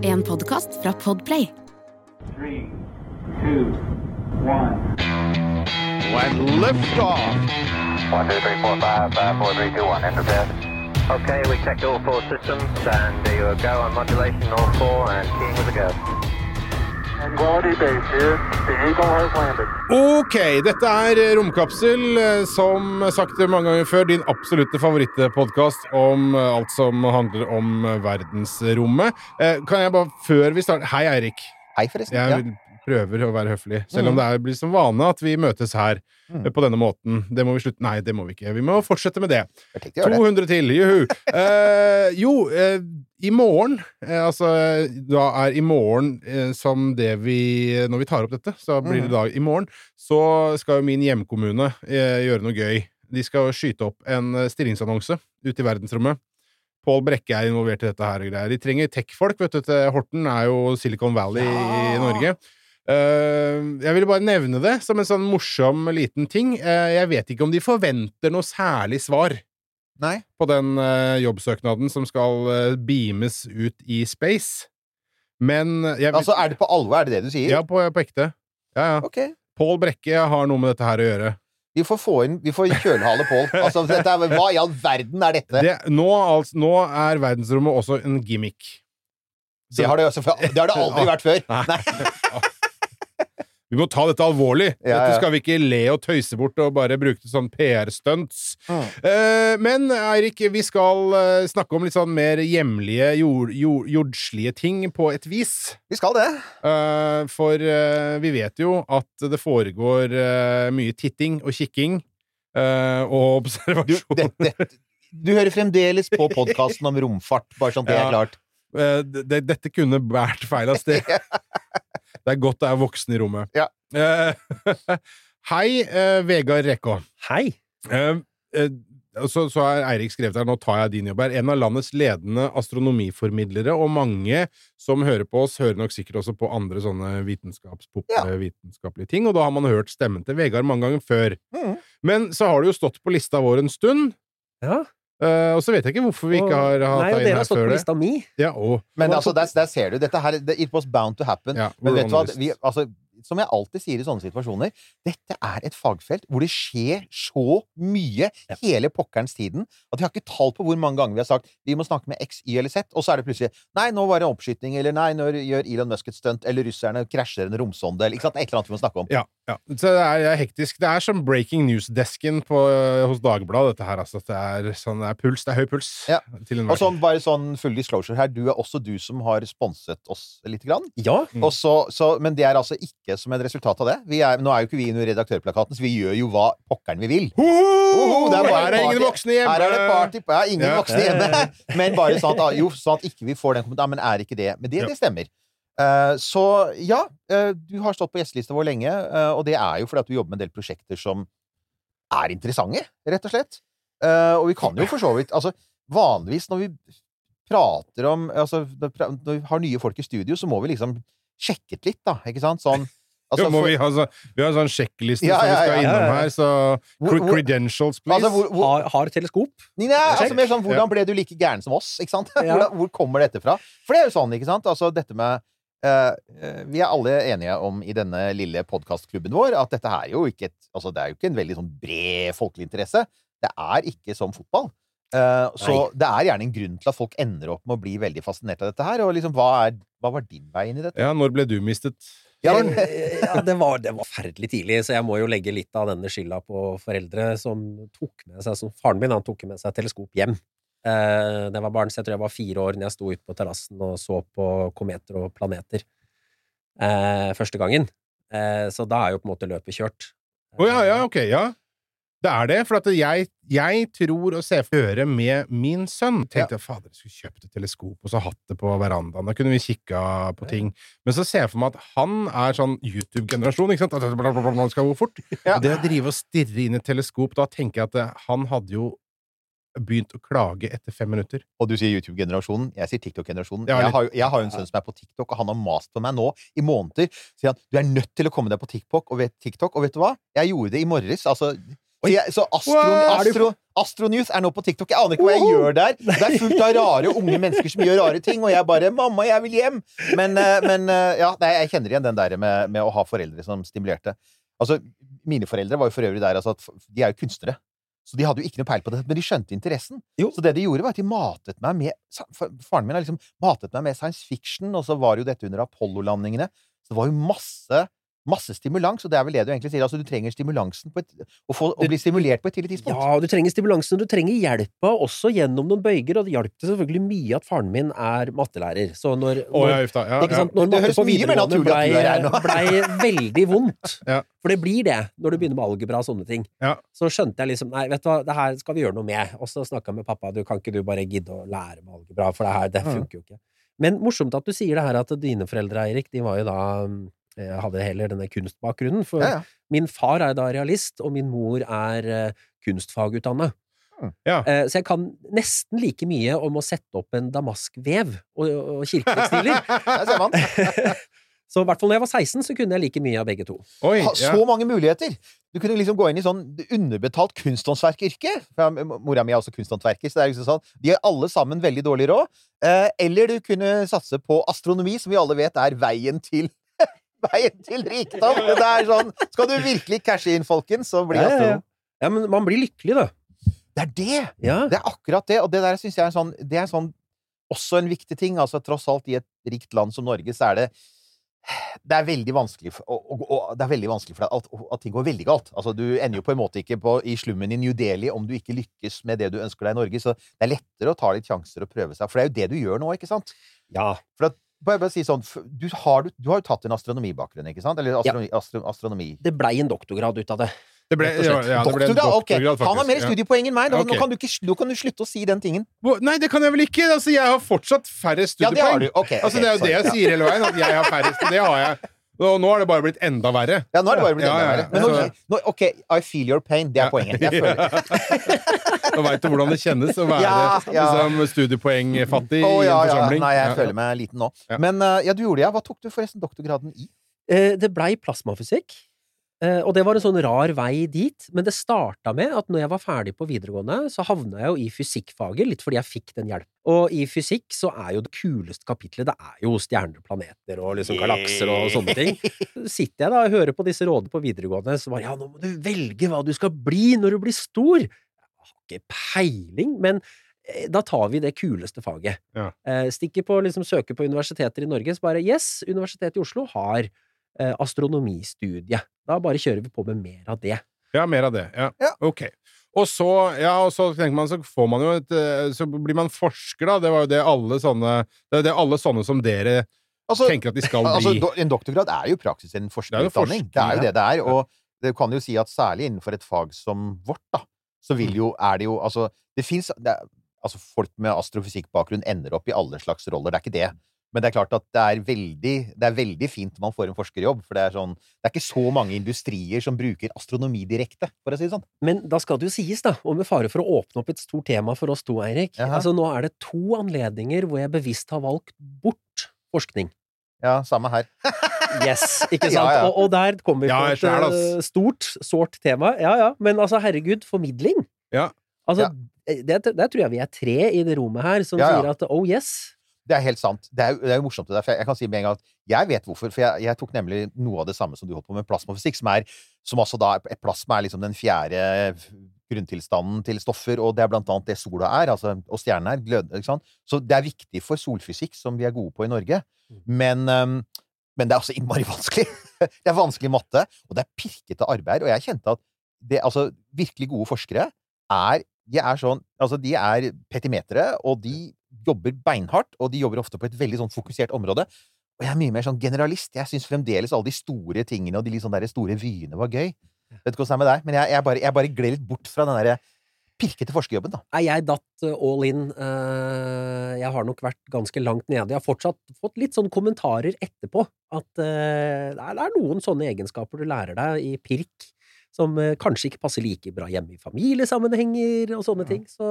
En podkast fra Podplay. Three, two, one. And liftoff. One, two, three, four, five, five, four, three, two, one. Enter bed. Okay, we checked all four systems, and there you go on modulation, all four, and keying with a go. Ok, dette er Romkapsel, eh, som sagt mange ganger før, din absolutte favorittpodkast om eh, alt som handler om eh, verdensrommet. Eh, Kan jeg bare, før vi starter Hei, Eirik. Hei, forresten. Jeg Ja. Prøver å være høflig, selv om det er, blir som vane at vi møtes her Mm. eh, på denne måten. Det må vi slutte Nei, det må vi ikke. Vi må fortsette med det. Jeg tenkte å gjøre det. 200 til, juhu! Eh, jo, eh, i morgen eh, Altså, da er i morgen eh, som det vi Når vi tar opp dette, så blir det da i morgen. Så skal jo min hjemkommune eh, gjøre noe gøy. De skal skyte opp en stillingsannonse ute i verdensrommet. Pål Brekke er involvert i dette her og greier. De trenger tech-folk, vet du. Horten er jo Silicon Valley i Norge. Eh, jeg ville bare nevne det som en sånn morsom liten ting. Eh, jeg vet ikke om de forventer noe særlig svar Nei. på den eh, jobbsøknaden som skal beames ut i space. Men jeg, Altså, er det på alvor? Er det det du sier? Ja, på, på ekte. Ja, ja. Okay. Pål Brekke har noe med dette her å gjøre. Vi får få inn Vi får kjølhale Pål. Altså, hva i all verden er dette? Det, nå, altså, nå er verdensrommet også en gimmick. Det har det, også, det har det aldri vært før. Nei. Vi må ta dette alvorlig. Ja, Dette skal vi ikke le og tøyse bort og bare bruke til sånn PR-stunts. Mm. Eh, men Eirik, vi skal eh, snakke om litt sånn mer hjemlige, jord, jord, jordslige ting på et vis. Vi skal det. Eh, for eh, vi vet jo at det foregår mye titting og kikking og og Du, observasjon. det, det, du hører fremdeles på podkasten om romfart, bare sånn det Ja. er klart. Det, det- dette kunne båret feil av sted. Det er godt det er voksne i rommet. Ja. Eh, hei, eh, Vegard Rekå. Hei! Eh, så, så er Eirik skrevet her, nå tar jeg din jobb her, en av landets ledende astronomiformidlere, og mange som hører på oss, hører nok sikkert også på andre sånne Ja. vitenskapelige ting, og da har man hørt stemmen til Vegard mange ganger før. Mm. Men så har du jo stått på lista vår en stund, Ja. Eh, og så vet jeg ikke hvorfor vi ikke har hatt deg inn dere her har stått før på det. lista mi. Ja, og, Men altså, der, der ser du. Dette her It was bound to happen. Ja, Men vet du hva? Vi, altså, som jeg alltid sier i sånne situasjoner, dette er et fagfelt hvor det skjer så mye hele pokkerens tiden at vi har ikke tall på hvor mange ganger vi har sagt vi må snakke med X, Y eller Z, og så er det plutselig Nei, nå var det oppskyting, eller nei, nå gjør Elon Musk et stunt, eller russerne krasjer en romsonde, eller ikke sant? Et eller annet vi må snakke om. Ja, ja. Så det er, hektisk. Det er som breaking news-desken hos Dagbladet, dette her. Altså. Det er, sånn, det er puls. Det er høy puls. Ja. Til Og sånn, bare sånn full disclosure her, du er også du som har sponset oss lite grann. Ja. Mm. Og så, så, men det er altså ikke som et resultat av det. Vi er, nå er jo ikke vi under redaktørplakaten, så vi gjør jo hva pokkeren vi vil. Det er er ingen voksne hjemme! Her er det party Ja, ingen Ja. voksne hjemme. Men bare sånn at, jo, sånn at ikke vi får den kommentaren. Men er ikke det Men det, det stemmer. Eh, så ja, eh, du har stått på gjestelista vår lenge, eh, og det er jo fordi at du jobber med en del prosjekter som er interessante, rett og slett. Og vi kan jo for så vidt Altså, vanligvis når vi prater om Altså, når vi har nye folk i studio, så må vi liksom sjekket litt, da. Ikke sant? Sånn altså, Jo, må for- vi, ha, så, vi har en sånn sjekkliste Ja, som vi skal innom ja, ja. her, så Hvor- hvor- Credentials, please. altså, hvor, hvor, Har, har teleskop. Nei, altså mer sånn, Hvordan ble du like gæren som oss? Ikke sant? Ja. Hvordan, hvor kommer dette fra? For det er jo sånn, ikke sant? Altså dette med eh, eh, Vi er alle enige om i denne lille podkastklubben vår at dette her er jo ikke et Altså det er jo ikke en veldig sånn bred folkelig interesse. Det er ikke som fotball. Eh, så det er gjerne en grunn til at folk ender opp med å bli veldig fascinert av dette her. Og liksom, hva, er, hva var din vei inn i dette? Ja, når ble du mistet? Ja, Eh, ja, det var, det var forferdelig tidlig, så jeg må jo legge litt av denne skylda på foreldre som tok med seg som Faren min han tok med seg teleskop hjem. Eh, det var barn, så jeg tror jeg var fire år når jeg sto ute på terrassen og så på kometer og planeter eh, første gangen. Eh, så da er jo på en måte løpet kjørt. Å ja, ja, ok, ja. Det er det, for at jeg, jeg tror å se for øre med min sønn. Tenkte jeg, fader, skulle kjøpt et teleskop og så hatt det på verandaen. Da kunne vi kikka på ting. Men så ser jeg for meg at han er sånn YouTube-generasjon, ikke sant? At det skal gå fort. Ja. Og det å drive og stirre inn i et teleskop, da tenker jeg at han hadde jo begynt å klage etter fem minutter. Og du sier YouTube-generasjonen. Jeg sier TikTok-generasjonen. Ja, jeg, jeg har jo en sønn som er på TikTok, og han har mast på meg nå i måneder. Sier han du er nødt til å komme deg på TikTok, og vet, TikTok, og vet du hva? Jeg gjorde det i morges. Altså, Så, jeg, så astro, What? astro, Astronews er nå på TikTok. Jeg aner ikke hva jeg gjør der. Det er fullt av rare unge mennesker som gjør rare ting, og jeg bare 'Mamma, jeg vil hjem!' Men, eh, men eh, ja, nei, jeg kjenner igjen den der med, med å ha foreldre som stimulerte. Altså, mine foreldre var jo for øvrig der altså, De er jo kunstnere. Så de hadde jo ikke noe peil på det, men de skjønte interessen. Jo. Så det de gjorde, var at de matet meg med Faren min har liksom matet meg med science fiction, og så var jo dette under Apollo-landingene. Så det var jo masse Masse stimulans, og det er vel det du egentlig sier. Altså, du trenger stimulansen på et, å, få, å bli stimulert på et tidlig tidspunkt. Ja, du trenger stimulansen, og du trenger hjelpa også gjennom noen bøyger, og det hjalp det selvfølgelig mye at faren min er mattelærer. Så når, når, oh, ja, ja. Ja, Ikke sant? Når Det matte på videregående er blei ble veldig vondt, Ja. for det blir det når du begynner med algebra og sånne ting, Ja. så skjønte jeg liksom Nei, vet du hva, det her skal vi gjøre noe med. Og så snakka jeg med pappa, du kan ikke du bare gidde å lære med algebra, for det her, det funker jo ikke. Men morsomt at du sier det her at dine foreldre, Eirik, de var jo da eh, hadde heller denne kunstbakgrunnen. For Ja, ja. min far er da realist, og min mor er eh, kunstfagutdanna. Ja. Eh, Så jeg kan nesten like mye om å sette opp en damaskvev og, og kirketekstiler. Der ser man. Så i hvert fall når jeg var 16, så kunne jeg like mye av begge to. Oi, ja. så mange muligheter! Du kunne liksom gå inn i sånn underbetalt kunsthåndverkeryrke. Jeg- Mora mi er også kunsthåndverker, så det er liksom sånn De har alle sammen veldig dårlig råd. Eh, eller du kunne satse på astronomi, som vi alle vet er veien til Veien til rikdom! Det er sånn Skal du virkelig cashe inn, folkens, så blir Ja, ja, ja. men man blir lykkelig, da. Det er det! Ja. Det er akkurat det, og det der syns jeg er sånn Det er sånn også en viktig ting. Altså, tross alt, i et rikt land som Norge, så er det det er veldig vanskelig for, og, og, og, det er veldig vanskelig for deg at, at ting går veldig galt. Altså, du ender jo på en måte ikke på, i slummen i New Delhi om du ikke lykkes med det du ønsker deg i Norge. Så det er lettere å ta litt sjanser og prøve seg. For det er jo det du gjør nå, ikke sant? ja. For at, bare, bare si sånn, du har, du, du har jo tatt en astronomibakgrunn, ikke sant? Eller astronomi. Astro, astronomi. Det blei en doktorgrad ut av det. Det ble, ja, ja, det ble en Doktorgrad? okay. faktisk. han har mer studiepoeng enn meg. Nå, okay. nå, kan du ikke, nå kan du slutte å si den tingen. Nei, det kan jeg vel ikke! Altså, jeg har fortsatt færre Ja, det har studiepoeng. du. Okay, ok, altså, det er jo det jeg sier hele veien, at jeg har færre Det har jeg. Og nå har det bare blitt enda verre. Ja, nå har det bare blitt Ja, enda ja, ja. verre. Men nå, nå, ok, I feel your pain. Det er poenget. Jeg føler Nå veit du hvordan det kjennes å være Ja, ja. Liksom, studiepoengfattig Å, i en ja. forsamling. Nei, jeg Ja, føler meg liten nå. Ja. Men eh, ja, du gjorde det, ja. Hva tok du forresten doktorgraden i? Eh, Det blei plasmafysikk. Eh, Og det var en sånn rar vei dit, men det starta med at når jeg var ferdig på videregående, så havna jeg jo i fysikkfaget, litt fordi jeg fikk den hjelpen. Og i fysikk så er jo det kuleste kapitlet, det er jo stjerner planeter og liksom galakser og sånne ting. Så sitter jeg da og hører på disse rådene på videregående, så bare ja, nå må du velge hva du skal bli når du blir stor. Jeg har ikke peiling, men eh, da tar vi det kuleste faget. Ja. Eh, Stikker på, liksom søker på universiteter i Norge, så bare yes, Universitetet i Oslo har eh, astronomistudie. Da bare kjører vi på med mer av det. Ja, mer av det. Ja. Ja. Ok. Og så, ja, og så tenker man, så får man jo et eh, Så blir man forsker, da. Det var jo det alle sånne Det er det alle sånne som dere Altså, tenker at de skal altså, bli. en doktorgrad er jo i praksis en forskerutdanning. Det er jo det det er. Og det kan jo si at særlig innenfor et fag som vårt, da, så vil jo, er det jo Altså, det fins Altså, folk med astrofysikkbakgrunn ender opp i alle slags roller. Det er ikke det. Men det er klart at det er veldig, det er veldig fint når man får en forskerjobb. For det er sånn Det er ikke så mange industrier som bruker astronomi direkte, for å si det sånn. Men da skal det jo sies, da, og med fare for å åpne opp et stort tema for oss to, Eirik Altså, nå er det to anledninger hvor jeg bevisst har valgt bort forskning. Ja, samme her. Yes, ikke sant? Ja, ja. Og, og der kommer vi Ja, på et skjær, eh, stort, sårt tema. Ja, ja, men altså, herregud, formidling. Ja. Altså, det, der tror jeg vi er tre i det rommet her som Ja, ja. sier at oh yes. Det er helt sant. Det er, det er jo morsomt det der. Jeg, kan si med en gang at jeg vet hvorfor. For jeg, jeg tok nemlig noe av det samme som du holdt på med plasmafysikk, som er som altså da Plasma er liksom den fjerde grunntilstanden til stoffer, og det er blant annet det sola er, altså, og stjernene er. Glød, ikke sant? Så det er viktig for solfysikk, som vi er gode på i Norge. Men, øhm, men det er altså innmari vanskelig. det er vanskelig matte, og det er pirkete arbeid. Og jeg kjente at det, altså, virkelig gode forskere er de er sånn Altså, de er petimetere, og de jobber beinhardt, og de jobber ofte på et veldig sånn fokusert område. Og jeg er mye mer sånn generalist. Jeg syns fremdeles alle de store tingene og de litt sånn der store vyene var gøy. Vet ikke hvordan det er med deg, men jeg, jeg, bare, jeg bare gled litt bort fra den derre pirkete forskerjobben, da. Nei, jeg datt eh, all in. Eh, Jeg har nok vært ganske langt nede. Jeg har fortsatt fått litt sånne kommentarer etterpå. At eh, det er noen sånne egenskaper du lærer deg i pirk, som kanskje ikke passer like bra hjemme i familiesammenhenger og sånne ting. Så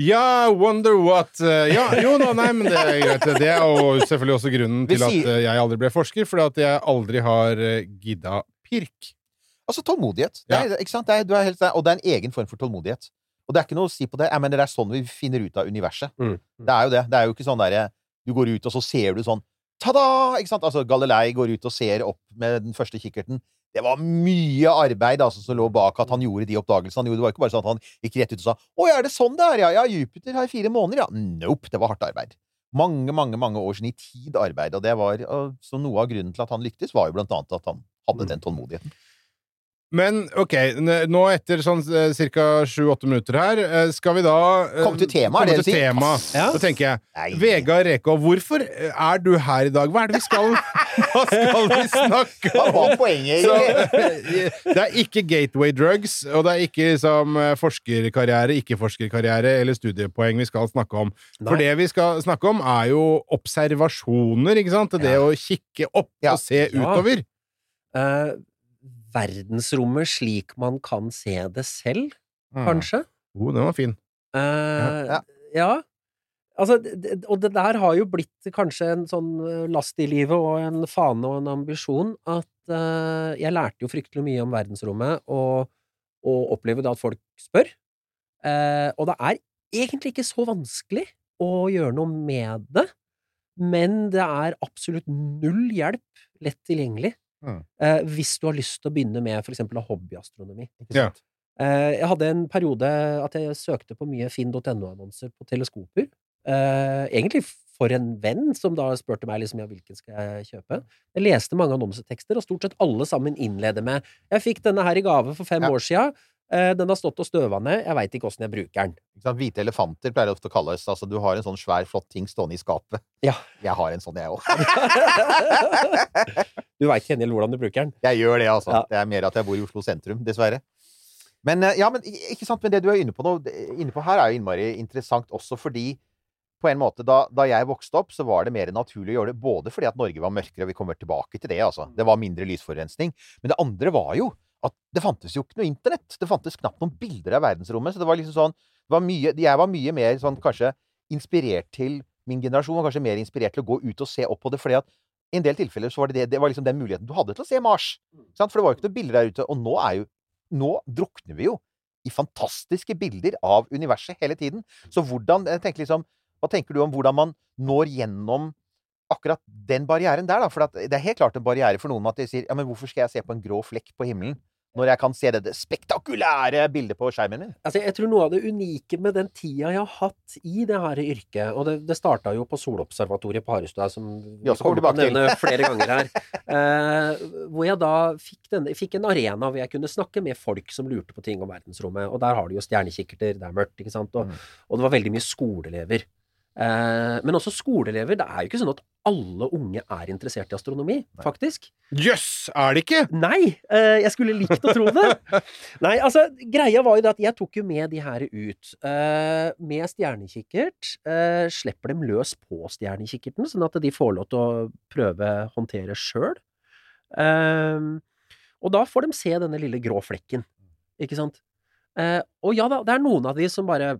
Ja, wonder what eh, Ja, jo da, nei, men det er greit. Det er jo selvfølgelig også grunnen til at eh, jeg aldri ble forsker, fordi at jeg aldri har eh, gidda pirk. Altså tålmodighet. Det er, ikke sant? Det du er helt, og det er en egen form for tålmodighet. Og det er ikke noe å si på det. Jeg mener, det er sånn vi finner ut av universet. Mm. Det er jo det. Det er jo ikke sånn derre Du går ut, og så ser du sånn Ta-da! Ikke sant? Altså, Galilei går ut og ser opp med den første kikkerten. Det var mye arbeid altså, som lå bak at han gjorde de oppdagelsene han gjorde. Det var ikke bare sånn at han gikk rett ut og sa 'Å er det sånn det er, ja? Ja, Jupiter har fire måneder, ja.' Nope, det var hardt arbeid. Mange, mange mange års nitid arbeid. Og det var, så noe av grunnen til at han lyktes, var jo blant annet at han hadde den tålmodigheten. Men ok, nå etter sånn eh, ca. sju-åtte minutter her, eh, skal vi da Komme til temaet, er det du sier? tema. Ja. Da tenker jeg Nei. Vegard Rekov, hvorfor er du her i dag? Hva er det vi skal Hva skal vi snakke Hva om? var poenget, egentlig? eh, det er ikke gateway drugs, og det er ikke liksom eh, forskerkarriere, ikke-forskerkarriere eller studiepoeng vi skal snakke om. For det vi skal snakke om, er jo observasjoner, ikke sant? Det å kikke opp Ja. og se Ja. utover. Eh, verdensrommet slik man kan se det selv, Mm. kanskje? Oh, den var fin. Eh, Ja. ja. Altså, og det der har jo blitt kanskje en sånn eh, last i livet og en fane og en ambisjon at eh, jeg lærte jo fryktelig mye om verdensrommet, og, og opplever da at folk spør. Eh, og det er egentlig ikke så vanskelig å gjøre noe med det, men det er absolutt null hjelp lett tilgjengelig. Mm. Eh, hvis du har lyst til å begynne med for eksempel hobbyastronomi. Ja. Eh, jeg hadde en periode at jeg søkte på mye finn.no-annonser på teleskoper. Eh, egentlig for en venn som da spurte meg liksom, ja, hvilken skal jeg kjøpe. Jeg leste mange annonsetekster, og stort sett alle sammen innleder med 'Jeg fikk denne her i gave for fem Ja. år sia. Eh, den har stått og støva ned. Jeg veit ikke åssen jeg bruker den'. Hvite elefanter pleier det ofte å kalles. Altså, du har en sånn svær, flott ting stående i skapet. Ja. Jeg har en sånn, jeg òg. Du veit ikke hvordan du bruker den. Jeg gjør det, altså. Ja. Det er mer at jeg bor i Oslo sentrum, dessverre. Men eh, ja, men ikke sant, men det du er inne på nå, inne på her, er jo innmari interessant også fordi på en måte, da, da jeg vokste opp, så var det mer naturlig å gjøre det. Både fordi at Norge var mørkere, og vi kommer tilbake til det, altså. Det var mindre lysforurensning. Men det andre var jo at det fantes jo ikke noe internett. Det fantes knapt noen bilder av verdensrommet. Så det var liksom sånn var mye, Jeg var mye mer sånn kanskje inspirert til Min generasjon var kanskje mer inspirert til å gå ut og se opp på det. fordi at i en del tilfeller så var det, det, det var liksom den muligheten du hadde til å se Mars. Sant? For det var jo ikke noen bilder der ute. Og nå er jo Nå drukner vi jo i fantastiske bilder av universet hele tiden. Så hvordan jeg tenker liksom, Hva tenker du om hvordan man når gjennom akkurat den barrieren der, da? For at det er helt klart en barriere for noen at de sier ja, men hvorfor skal jeg se på en grå flekk på himmelen når jeg kan se det, spektakulære bildet på skjermen min? Altså, jeg tror noe av det unike med den tida jeg har hatt i det her yrket Og det, det starta jo på Solobservatoriet på Harestua, som vi også kommer tilbake til. flere ganger her. Eh, hvor jeg da fikk, denne, fikk en arena hvor jeg kunne snakke med folk som lurte på ting om verdensrommet. Og der har du jo stjernekikkerter, det er mørkt, ikke sant. Og, Mm. og det var veldig mye skoleelever. Eh, men også skoleelever. Det er jo ikke sånn at alle unge er interessert i astronomi, faktisk. Jøss, er det ikke? Nei! eh, jeg skulle likt å tro det. Nei, altså, greia var jo det at jeg tok jo med de her ut. eh, med stjernekikkert. eh, slipper dem løs på stjernekikkerten, sånn at de får lov til å prøve håndtere sjøl. og da får de se denne lille grå flekken, ikke sant? Eh, og ja da, det er noen av de som bare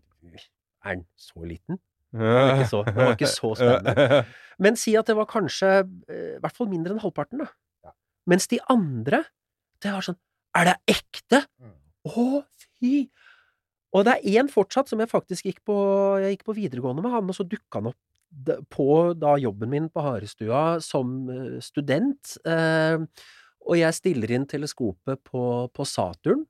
Er den så liten? Var ikke så- det var ikke så spennende. Men si at det var kanskje eh, i hvert fall mindre enn halvparten, da. Mens de andre, det var sånn Er det ekte? Å, fy! Og det er én fortsatt som jeg faktisk gikk på Jeg gikk på videregående med han, og så dukka han opp på da jobben min på Harestua som eh, student. Eh, og jeg stiller inn teleskopet på, på Saturn.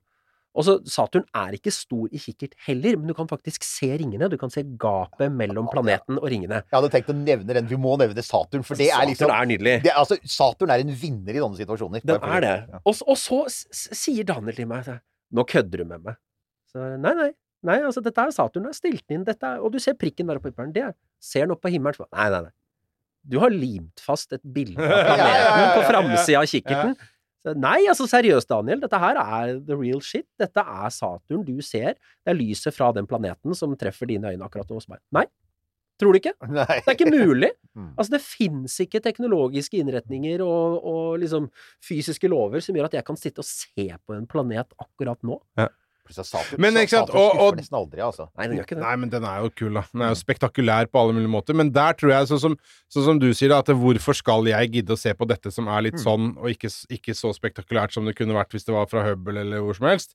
Og så Saturn er ikke stor i kikkert heller, men du kan faktisk se ringene. Du kan se gapet mellom planeten og ringene. Jeg hadde tenkt å nevne den. Vi må nevne Saturn, for det er liksom Saturn er nydelig. det, altså, Saturn er en vinner i sånne situasjoner. Den er det. Ja. Og, og så sier Daniel til meg så, Nå kødder du med meg. Så nei, nei. Nei, altså, dette er Saturn. Det er stilt inn. Dette er, og du ser prikken der oppe i himmelen. Det er, ser den opp på himmelen. Så, nei, nei, nei. Du har limt fast et bilde av planeten ja, ja, på framsida av kikkerten. Nei, altså seriøst, Daniel. Dette her er the real shit. Dette er Saturn. Du ser. Det er lyset fra den planeten som treffer dine øyne akkurat nå. hos meg. Nei. Tror du ikke? Nei. Det er ikke mulig. Mm. Altså, det fins ikke teknologiske innretninger og, og liksom fysiske lover som gjør at jeg kan sitte og se på en planet akkurat nå. Ja. Saturn, Men, ikke sant, Saturn og- og- nesten aldri, altså. Nei, den gjør ikke det. Nei, men den er jo kul, da. Den er jo spektakulær på alle mulige måter. Men der tror jeg, sånn som, sånn som du sier, da, at hvorfor skal jeg gidde å se på dette som er litt sånn, og ikke, ikke så spektakulært som det kunne vært hvis det var fra Hubble eller hvor som helst,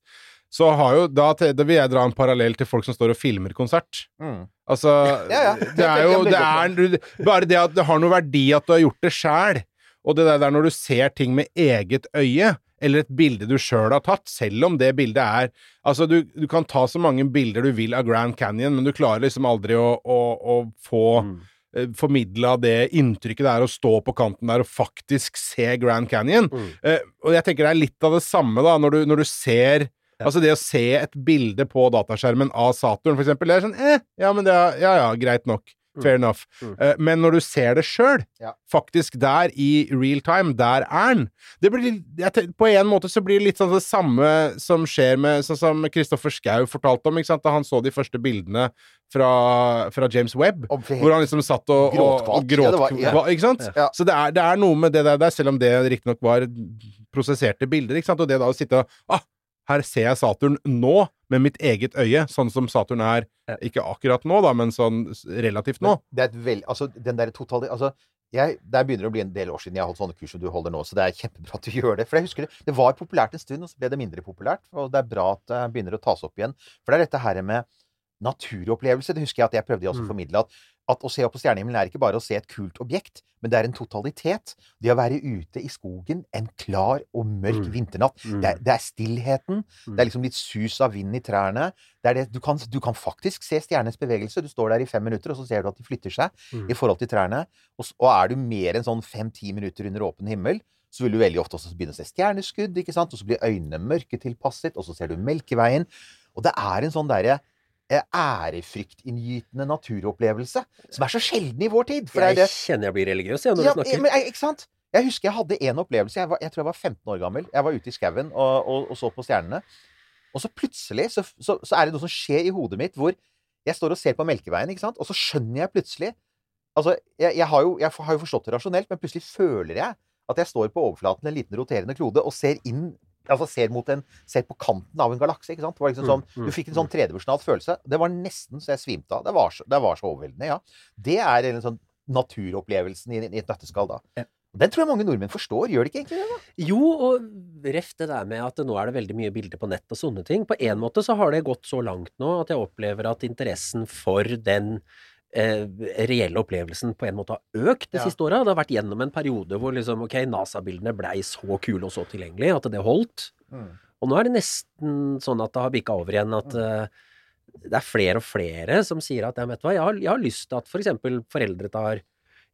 så har jo da, da vil jeg dra en parallell til folk som står og filmer konsert. Mm. Altså, Ja, ja. det er jo det er, Bare det at det har noe verdi at du har gjort det sjæl, og det der, der når du ser ting med eget øye, eller et bilde du sjøl har tatt, selv om det bildet er Altså, du, du kan ta så mange bilder du vil av Grand Canyon, men du klarer liksom aldri å, å, å få Mm. eh, formidla det inntrykket det er å stå på kanten der og faktisk se Grand Canyon. Mm. Eh, og jeg tenker det er litt av det samme, da, når du, når du ser Altså det å se et bilde på dataskjermen av Saturn, for eksempel, det er sånn eh, ja, men det er, ja ja, greit nok. Fair enough. Mm. Uh, men når du ser det sjøl, Ja. faktisk der i real time, der er den. Det blir, jeg på en måte så blir det litt sånn det samme som skjer med Sånn som Kristoffer Schou fortalte om, ikke sant, da han så de første bildene fra, fra James Webb. Hvor han liksom satt og, Gråtkvalt. gråt, Ja, ja. Ikke sant? Så det er, det er noe med det der selv om det riktignok var prosesserte bilder, ikke sant, og det da å sitte og ah, her ser jeg Saturn nå, med mitt eget øye, sånn som Saturn er ikke akkurat nå, da, men sånn relativt nå. Det er et vel, altså, den der totale, Altså, jeg, der begynner det å bli en del år siden jeg har holdt sånne kurs som du holder nå, så det er kjempebra at du gjør det. For jeg husker det, det var populært en stund, og så ble det mindre populært. Og det er bra at det begynner å tas opp igjen. For det er dette her med naturopplevelse. Det husker jeg at jeg prøvde å Mm. formidle. At, at å se opp på stjernehimmelen er ikke bare å se et kult objekt, men det er en totalitet. Det å være ute i skogen en klar og mørk Mm. vinternatt. Mm. Det, er, det er stillheten. Mm. Det er liksom litt sus av vind i trærne. Det er det, du, kan, du kan faktisk se stjernenes bevegelse. Du står der i fem minutter, og så ser du at de flytter seg Mm. i forhold til trærne. Og, og er du mer enn sånn fem-ti minutter under åpen himmel, så vil du veldig ofte også begynne å se stjerneskudd, ikke sant? Og så blir øynene mørketilpasset, og så ser du Melkeveien. Og det er en sånn derre ærefryktinngytende naturopplevelse som er så sjelden i vår tid. Jeg det kjenner jeg blir religiøs, jeg, når ja, du snakker. men, eh, ikke sant? Jeg husker jeg hadde en opplevelse. Jeg, var, jeg tror jeg var 15 år gammel. Jeg var ute i skauen og, og, og så på stjernene. Og så plutselig så, så, så er det noe som skjer i hodet mitt hvor jeg står og ser på Melkeveien, ikke sant? og så skjønner jeg plutselig Altså, jeg, jeg, har jo, jeg har jo forstått det rasjonelt, men plutselig føler jeg at jeg står på overflaten en liten roterende klode og ser inn Altså ser, mot en, ser på kanten av en galakse. ikke sant? Det var liksom sånn, Mm, mm, du fikk en sånn tredimensjonal følelse. Det var nesten så jeg svimte av. Det var så, det var så overveldende, ja. Det er en sånn naturopplevelsen i, i et nøtteskall, da. Ja. Den tror jeg mange nordmenn forstår. Gjør de ikke egentlig det? da? Jo, og ref det der med at nå er det veldig mye bilder på nett og sånne ting. På en måte så har det gått så langt nå at jeg opplever at interessen for den eh, reelle opplevelsen på en måte har økt de Ja. siste åra. Det har vært gjennom en periode hvor liksom, ok, NASA-bildene blei så kule og så tilgjengelige at det holdt. Og nå er det nesten sånn at det har bikka over igjen at eh, det er flere og flere som sier at du hva, jeg har, jeg har lyst til at for eksempel foreldre tar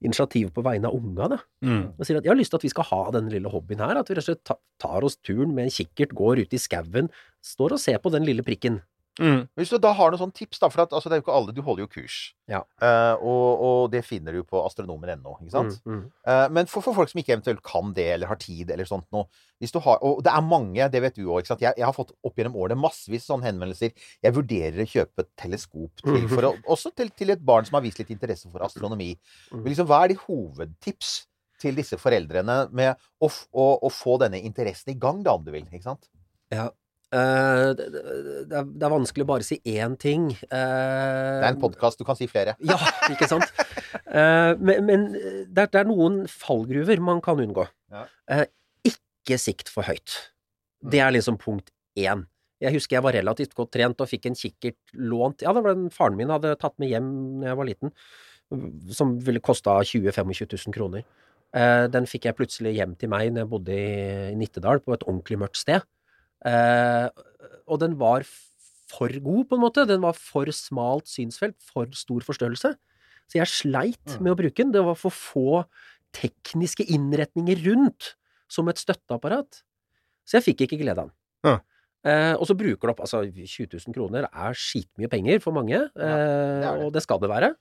initiativ på vegne av unga, da. Mm. Og sier at jeg har lyst til at vi skal ha denne lille hobbyen her. At vi rett og slett tar oss turen med en kikkert, går ut i skauen, står og ser på den lille prikken. Mm. Hvis du da har noen sånne tips, da, for at, altså, det er jo ikke alle Du holder jo kurs. Ja. Uh, og, og det finner du på astronomen.no, ikke sant? Mm, mm. Uh, men for, for folk som ikke eventuelt kan det, eller har tid, eller sånt noe hvis du har, Og det er mange, det vet du òg. Jeg, jeg har fått opp gjennom årene massevis sånne henvendelser. Jeg vurderer å kjøpe et teleskop til, for å, også til, til et barn som har vist litt interesse for astronomi. Mhm. Men liksom, hva er de hovedtips til disse foreldrene med å, å, å få denne interessen i gang, da, om du vil? ikke sant? Ja. Eh, det, er- det er vanskelig å bare si én ting. Uh, Det er en podkast, du kan si flere. Ja, ikke sant? Uh, men men det, er, det er noen fallgruver man kan unngå. Ja. Ikke sikt for høyt. Det er liksom punkt én. Jeg husker jeg var relativt godt trent og fikk en kikkert lånt Ja, det var den faren min hadde tatt med hjem da jeg var liten, som ville kosta 20 000-25 000 kroner. Den fikk jeg plutselig hjem til meg når jeg bodde i, i Nittedal, på et ordentlig mørkt sted. Eh, og den var for god, på en måte. Den var for smalt synsfelt, for stor forstørrelse. Så jeg sleit Mm. med å bruke den. Det var for få tekniske innretninger rundt som et støtteapparat. Så jeg fikk ikke glede av den. Ja. Eh, og så bruker du opp altså 20 000 kroner er skitmye penger for mange, eh, det er det. og det skal det være.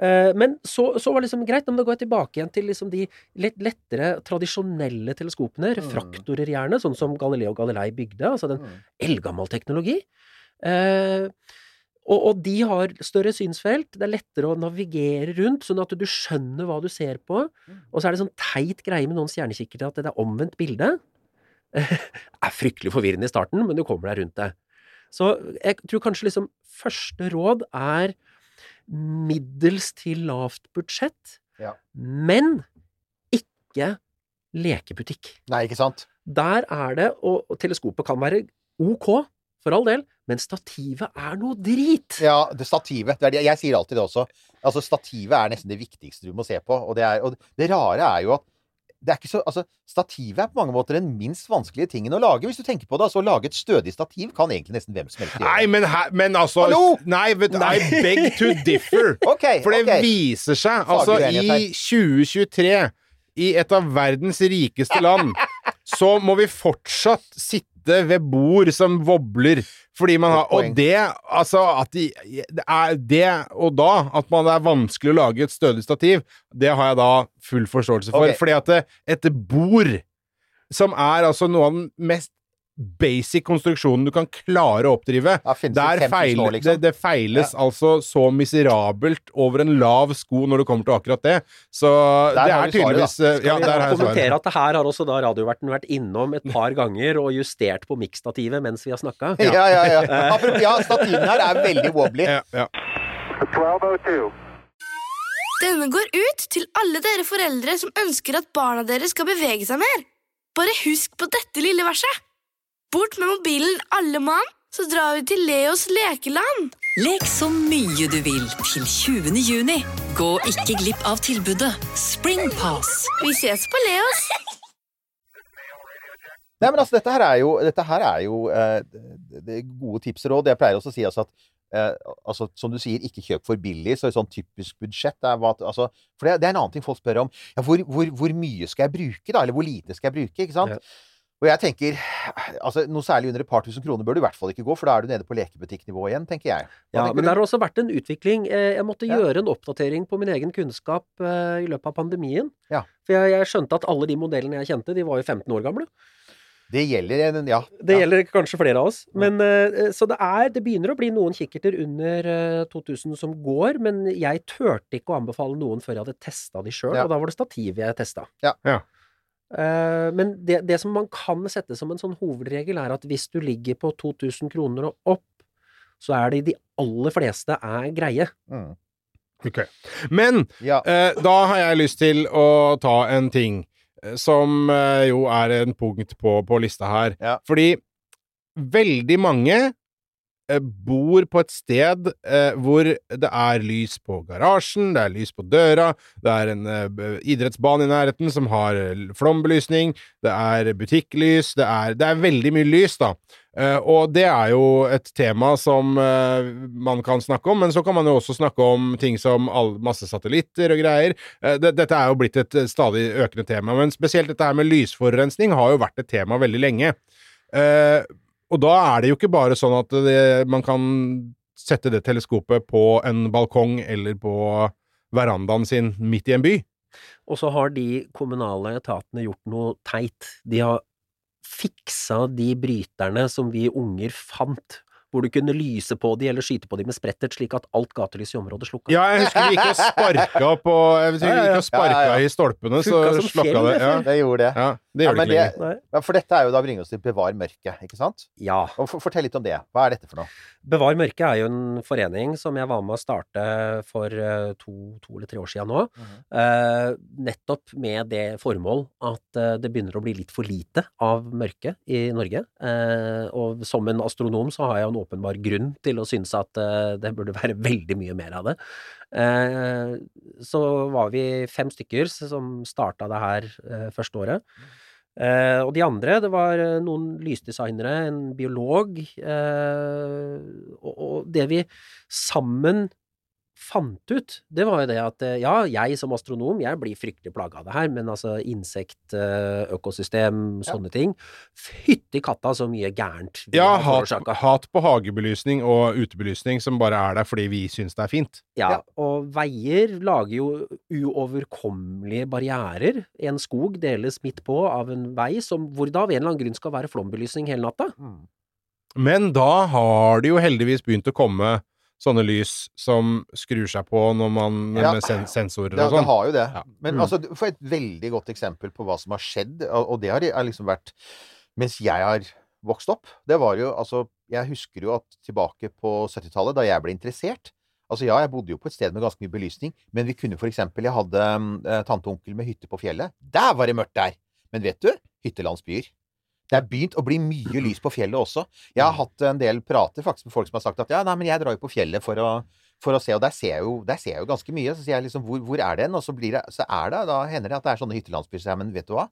Eh, men så, så var det liksom greit, men da går jeg tilbake igjen til liksom de litt lettere, tradisjonelle teleskopene, refraktorer gjerne, sånn som Galileo Galilei bygde, altså den Mm. eldgammel teknologi. Eh, og, og de har større synsfelt, det er lettere å navigere rundt, sånn at du skjønner hva du ser på. Og så er det sånn teit greie med noen stjernekikkere at det er omvendt bilde. Det er fryktelig forvirrende i starten, men du kommer deg rundt det. Så jeg tror kanskje liksom første råd er middels til lavt budsjett, Ja. men ikke lekebutikk. Nei, ikke sant? Der er det, og, og teleskopet kan være ok, for all del, men stativet er noe drit. Ja, det stativet. Det det. Jeg sier alltid det også. Altså, stativet er nesten det viktigste du må se på. Og det, er, og det rare er jo at det er ikke så, altså, Stativet er på mange måter den minst vanskelige tingen å lage. Hvis du tenker på det, altså, Å lage et stødig stativ kan egentlig nesten hvem som helst gjøre. Nei, men, her, men altså Hallo! Nei, vet du, I beg to differ. okay, For det okay. viser seg, altså i 2023, i et av verdens rikeste land, så må vi fortsatt sitte ved bord som wobler, fordi man har Og det, altså at de, det er det og da, at man er vanskelig å lage et stødig stativ, det har jeg da full forståelse for. Okay. Fordi at det, et bord, som er altså noe av den mest basic konstruksjonen du kan klare å oppdrive, Ja, det der feil, år, liksom? det, det feiles altså så miserabelt over en lav sko når det kommer til akkurat det. Så Der det er tydeligvis svaret, eh, Ja, Vi der har kommentere svaret. at det her har også da radioverten vært innom et par ganger og justert på miksstativet mens vi har snakka. Ja, ja, ja. Ja, stativene her er veldig wobbly. Ja, ja. 1202. Denne går ut til alle dere foreldre som ønsker at barna deres skal bevege seg mer. Bare husk på dette lille verset. Bort med mobilen, alle mann, så drar vi til Leos lekeland. Lek så mye du vil til 20. juni. Gå ikke glipp av tilbudet Springpass. Vi ses på Leos. Nei, men altså, dette her er jo, dette her er jo eh, gode tips og råd. Jeg pleier også å si altså at eh, altså, som du sier, ikke kjøp for billig. Så et sånn typisk budsjett er hva altså, For det, det er en annen ting folk spør om. Ja, hvor, hvor, hvor mye skal jeg bruke, da? Eller hvor lite skal jeg bruke? Ikke sant? Ja. Og jeg tenker altså, Noe særlig under et par tusen kroner bør du i hvert fall ikke gå, for da er du nede på lekebutikknivå igjen, tenker jeg. Hva Ja, tenker men du? det har også vært en utvikling. Eh, Jeg måtte Ja. gjøre en oppdatering på min egen kunnskap eh, i løpet av pandemien. Ja. For jeg, jeg skjønte at alle de modellene jeg kjente, de var jo 15 år gamle. Det gjelder en Ja. Det ja. gjelder kanskje flere av oss. Men, eh, så det er Det begynner å bli noen kikkerter under eh, 2000 som går, men jeg turte ikke å anbefale noen før jeg hadde testa de sjøl, Ja. og da var det stativet jeg testa. Ja. Ja. Eh, men det, det som man kan sette som en sånn hovedregel, er at hvis du ligger på 2000 kroner og opp, så er det de aller fleste er greie. Mm. Ok. Men ja. eh, da har jeg lyst til å ta en ting eh, som eh, jo er en punkt på, på lista her. Ja. Fordi veldig mange bor på et sted eh, hvor det er lys på garasjen, det er lys på døra, det er en eh, idrettsbane i nærheten som har eh, flombelysning, det er butikklys, det er, det er veldig mye lys, da. Eh, og det er jo et tema som eh, man kan snakke om, men så kan man jo også snakke om ting som all, masse satellitter og greier. Eh, det, dette er jo blitt et eh, stadig økende tema, men spesielt dette her med lysforurensning har jo vært et tema veldig lenge. Eh, og da er det jo ikke bare sånn at det, man kan sette det teleskopet på en balkong eller på verandaen sin midt i en by. Og så har de kommunale etatene gjort noe teit. De har fiksa de bryterne som vi unger fant, hvor du kunne lyse på de eller skyte på de med sprettert, slik at alt gatelys i området slukka. Ja, jeg husker vi gikk og sparka på Jeg husker vi gikk og sparka Ja, ja, ja. i stolpene, så Funka så slukka fjell, det, Ja, Det gjorde det. Ja, gjør Ja, det ikke lenger. Ja, for dette er jo da bringer oss til Bevar mørket, ikke sant? Ja. Og for, Fortell litt om det. Hva er dette for noe? Bevar mørket er jo en forening som jeg var med å starte for eh, to, to eller tre år siden nå. eh, nettopp med det formål at eh, det begynner å bli litt for lite av mørke i Norge. Eh, og som en astronom så har jeg en åpenbar grunn til å synes at eh, det burde være veldig mye mer av det. Eh, så var vi fem stykker som starta det her eh, første året. Eh, og de andre, det var noen lysdesignere, en biolog, og, og det vi sammen fant ut, det var jo det at eh, ja, jeg som astronom, jeg blir fryktelig plaga av det her, men altså insekt, eh, økosystem, sånne ting Fytti katta så mye gærent vi Ja, har hat, forårsaka. hat på hagebelysning og utebelysning som bare er der fordi vi syns det er fint. Ja, Ja. og veier lager jo uoverkommelige barrierer. En skog deles midt på av en vei som, hvor det av en eller annen grunn skal være flombelysning hele natta. Men da har det jo heldigvis begynt å komme sånne lys som skrur seg på når man Ja. med sen sensorer Det, og det sånn. har jo det. Ja. Men Mm. altså, for et veldig godt eksempel på hva som har skjedd, og og det har har liksom vært mens jeg har vokst opp. Det var jo altså jeg husker jo at tilbake på 70-tallet, da jeg ble interessert Altså ja, jeg bodde jo på et sted med ganske mye belysning, men vi kunne for eksempel Jeg hadde um, tante og onkel med hytte på fjellet. Der var det mørkt der! Men vet du? Hyttelandsbyer. Det er begynt å bli mye lys på fjellet også. Jeg har hatt en del prater faktisk med folk som har sagt at ja, nei, men jeg drar jo på fjellet for å, for å se, og der ser, jeg jo, der ser jeg jo ganske mye. Så sier jeg liksom hvor, hvor er det hen? Og så, blir det, så er det, da hender det at det er sånne hyttelandsbyer. Så jeg, men vet du hva?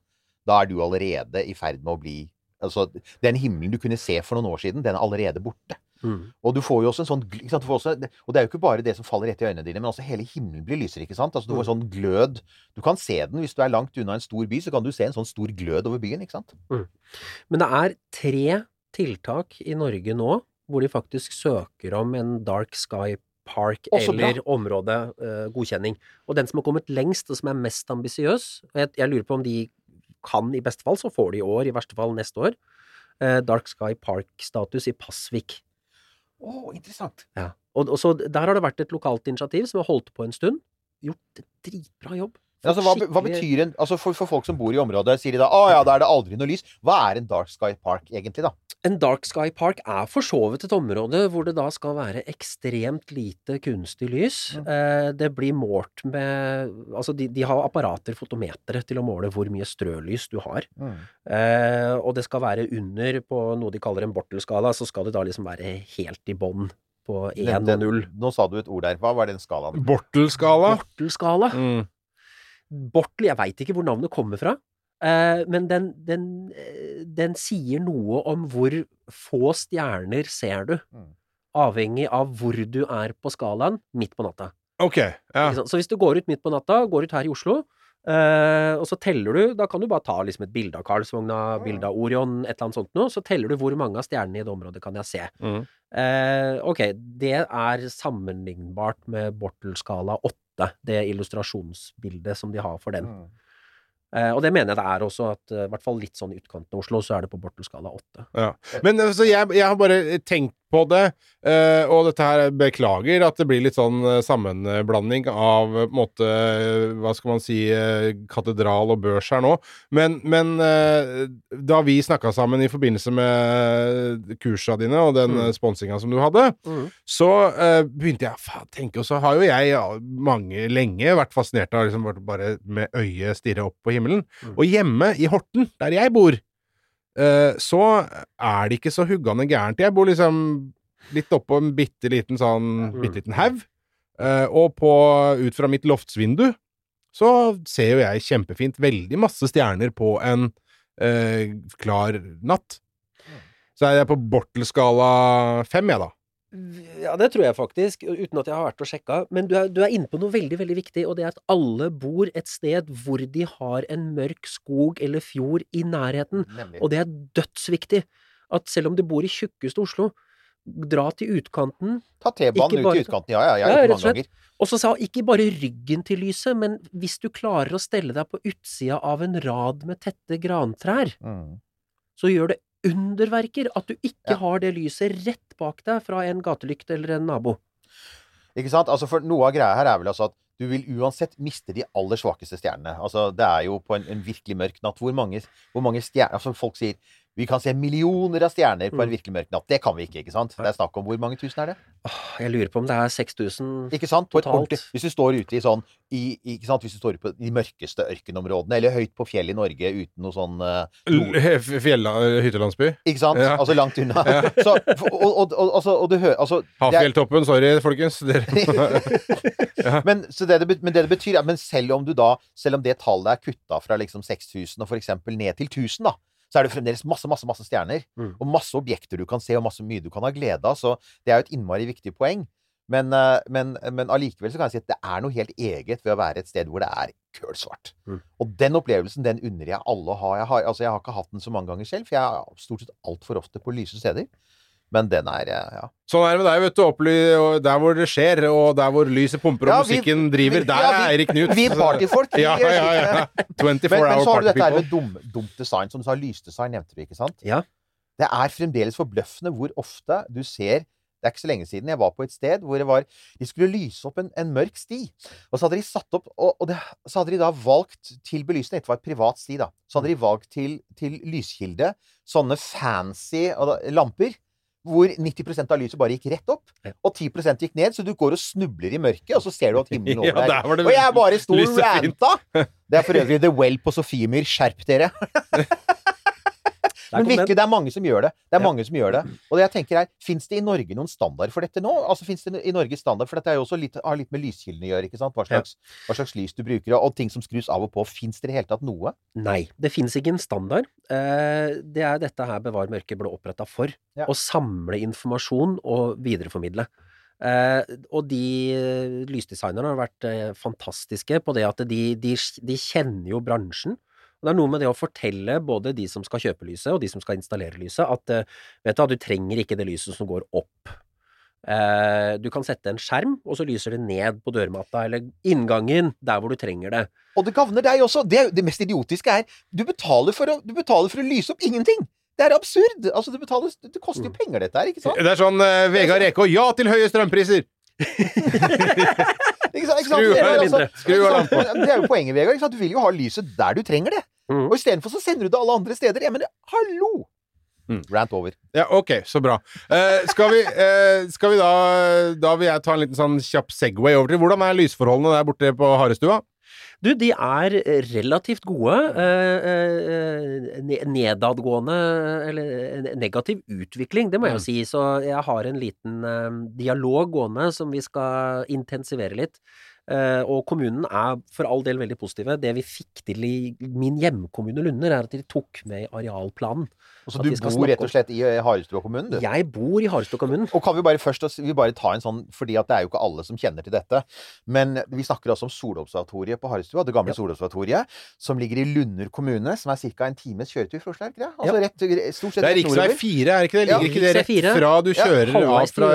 Da er du allerede i ferd med å bli Altså, den himmelen du kunne se for noen år siden, den er allerede borte. Mm. Og du får jo også en sånn sant? Du får også, Og det er jo ikke bare det som faller rett i øynene dine, men også hele himmelen blir lysere, ikke sant? Altså du får en sånn glød Du kan se den hvis du er langt unna en stor by, så kan du se en sånn stor glød over byen, ikke sant? Men det er tre tiltak i Norge nå hvor de faktisk søker om en Dark Sky Park Også bra. eller godkjenning. og den som har kommet lengst, og som er mest ambisiøs jeg, jeg lurer på om de kan, i beste fall, så får de i år, i verste fall neste år, eh, Dark Sky Park-status i Pasvik. Å, interessant. Ja. Og, og så der har det vært et lokalt initiativ som har holdt på en stund. Gjort et dritbra jobb. Altså, hva, hva betyr en Altså for, for folk som bor i området, sier de da å ja, da er det aldri noe lys. Hva er en Dark Sky Park egentlig, da? En Dark Sky Park er for så vidt et område hvor det da skal være ekstremt lite kunstig lys. Eh, det blir målt med Altså, de, de har apparater, fotometere, til å måle hvor mye strølys du har. Eh, og det skal være under på noe de kaller en Bortel-skala, så skal det da liksom være helt i bånn på 1 og 0. Nå sa du et ord der. Hva var den skalaen? Bortel-skala. Bortel-skala. Mm. Bortel, jeg veit ikke hvor navnet kommer fra, eh, men den, den, eh, den sier noe om hvor få stjerner ser du, Mm. avhengig av hvor du er på skalaen midt på natta. Ok. Ja. Så hvis du går ut midt på natta, går ut her i Oslo, eh, og så teller du, da kan du bare ta liksom et bilde av Karlsvogna, bilde av Orion, et eller annet sånt noe, så teller du hvor mange av stjernene i det området kan jeg se. Mm. Eh, ok, det er sammenlignbart med Bortel-skala 8, det illustrasjonsbildet som de har for den. Mm. Eh, og det mener jeg det er også, at eh, i hvert fall litt sånn i utkanten av Oslo, så er det på Bortel-skala 8. Ja. Men altså, jeg, jeg har bare tenkt på det, eh, og dette her beklager at det blir litt sånn eh, sammenblanding av eh, på en måte Hva skal man si katedral og børs her nå. Men, men da vi snakka sammen i forbindelse med kursa dine og den Mm. mm. sponsinga som du hadde, så eh, begynte jeg å tenke, og så har jo jeg ja, mange lenge vært fascinert av liksom bare- med øyet stirre opp på himmelen. Mm. Og hjemme i Horten, der jeg bor, så er det ikke så huggende gærent. Jeg bor liksom litt oppå en bitte liten sånn Mm. bitte liten haug, eh, og på, ut fra mitt loftsvindu så ser jo jeg kjempefint veldig masse stjerner på en eh, klar natt. Så er jeg på Bortel-skala fem, jeg, da. Ja, det tror jeg faktisk, uten at jeg har vært og sjekka. Men du er, du er inne på noe veldig, veldig viktig, og det er at alle bor et sted hvor de har en mørk skog eller fjord i nærheten. Nemlig. Og det er dødsviktig. At selv om du bor i tjukkeste Oslo, dra til utkanten, Ta T-banen ut bare- til utkanten. Ja, ja, jeg Ja, har rett gjort det mange ganger. Og så sa ikke bare ryggen til lyset, men hvis du klarer å stelle deg på utsida av en rad med tette grantrær, Mm. så gjør det underverker at du ikke Ja. har det lyset rett bak deg fra en gatelykt eller en nabo. Ikke sant? Altså, for noe av greia her er vel altså at du vil uansett miste de aller svakeste stjernene. Altså, det er jo på en, en virkelig mørk natt hvor mange, hvor mange stjerner Altså, folk sier vi kan se millioner av stjerner på en Mm. virkelig mørk natt. Det kan vi ikke, ikke sant? Det er snakk om hvor mange tusen er det? Jeg lurer på om det er 6000 Ikke sant? På et Totalt. ordentlig Hvis du står ute i sånn i, ikke sant? Hvis du står på de mørkeste ørkenområdene, eller høyt på fjellet i Norge uten noe sånn uh, nord- Fjella, hyttelandsby. Ikke sant? Ja. Altså langt unna. Så, og, og, og, altså, og du hører altså, er- sorry, folkens. Dere. men, så det det, men det det betyr, er Men selv om du da Selv om det tallet er kutta fra liksom 6000 og for eksempel ned til 1000, da, så er det fremdeles masse, masse, masse stjerner. Mm. Og masse objekter du kan se, og masse mye du kan ha glede av. Så det er jo et innmari viktig poeng. Men, eh, men, men allikevel så kan jeg si at det er noe helt eget ved å være et sted hvor det er kølsvart. Mm. Og den opplevelsen, den unner jeg alle å ha. Jeg har, altså, jeg har ikke hatt den så mange ganger selv, for jeg er stort sett altfor ofte på lyse steder. Men den er eh, ja. Sånn er det med deg, vet du. Opply og der hvor det skjer, og der hvor lyset pumper og Ja, vi- musikken driver, vi- der ja, er vi- Eirik Knut. Vi er partyfolk. Ja, er ja, skikkelig- ja. 24 Men, men så har du dette her med dum, dumt design, som du sa. Lysdesign nevnte du, ikke sant? Ja. Det er fremdeles forbløffende hvor ofte du ser Det er ikke så lenge siden jeg var på et sted hvor det var De skulle lyse opp en, en mørk sti. Og så hadde de satt opp Og, og det, så hadde de da valgt til belysning Dette var et privat sti, da. Så hadde de valgt til, til lyskilde sånne fancy og da, lamper hvor 90% av lyset bare gikk rett opp, og 10% gikk ned, så du går og snubler i mørket, og så ser du at himmelen over Ja, der var det Og jeg bare sto og ranta! Det er for øvrig The Well på Sofiemyr. Skjerp dere! Men virkelig, det er mange som gjør det. Det er Ja. mange som gjør det. Og det jeg tenker er, Fins det i Norge noen standard for dette nå? Altså, Fins det i Norge standard? For dette er jo også litt, har litt med lyskildene å gjøre. ikke sant? Hva slags, hva slags lys du bruker, og, ting som skrus av og på. Fins det i det hele tatt noe? Nei, det finnes ikke en standard. Eh, Det er dette her Bevar mørket ble oppretta for. Ja. Å samle informasjon og videreformidle. Uh, og de eh, lysdesignerne har vært uh, fantastiske på det at de, de, de kjenner jo bransjen. Og det er noe med det å fortelle både de som skal kjøpe lyset, og de som skal installere lyset, at eh, vet du hva, du trenger ikke det lyset som går opp. Eh, du kan sette en skjerm, og så lyser det ned på dørmatta eller inngangen der hvor du trenger det. Og det gagner deg også. Det, det mest idiotiske er du betaler, for å, du betaler for å lyse opp ingenting! Det er absurd! Altså, det, betales, det koster Mm. jo penger, dette her, ikke sant? Det er sånn uh, Vegard Reke og ja til høye strømpriser! Ikke sant? Skru av altså- sant? Det er jo poenget, Vegard. Du vil jo ha lyset der du trenger det. Mm. Og istedenfor så sender du det alle andre steder. Jeg mener, hallo! Mm. Rant over. Ja, ok, så bra. Eh, skal, vi, eh, skal vi da Da vil jeg ta en liten sånn kjapp Segway over til Hvordan er lysforholdene der borte på Harestua? Du, de er eh, relativt gode. eh, eh, Nedadgående, eller negativ utvikling, det må jeg jo si. Så jeg har en liten dialog gående som vi skal intensivere litt. Eh, og kommunen er for all del veldig positive. Det vi fikk til i min hjemkommune Lunder, er at de tok med i arealplanen. Så At du bor snakke rett og slett i eh, Harestua kommune, du? Jeg bor i Harestua kommune. Og kan vi bare først vi bare ta en sånn, fordi at det er jo ikke alle som kjenner til dette, men vi snakker altså om Solobservatoriet på Harestua, det gamle Ja. Solobservatoriet, som ligger i Lunder kommune, som er ca. en times kjøretur fra Oslo, er det ikke det? Altså rett, stort sett Det er rv. riksvei 4, er ikke det? Ja, Ligger ikke det rett fra du Ja, av fra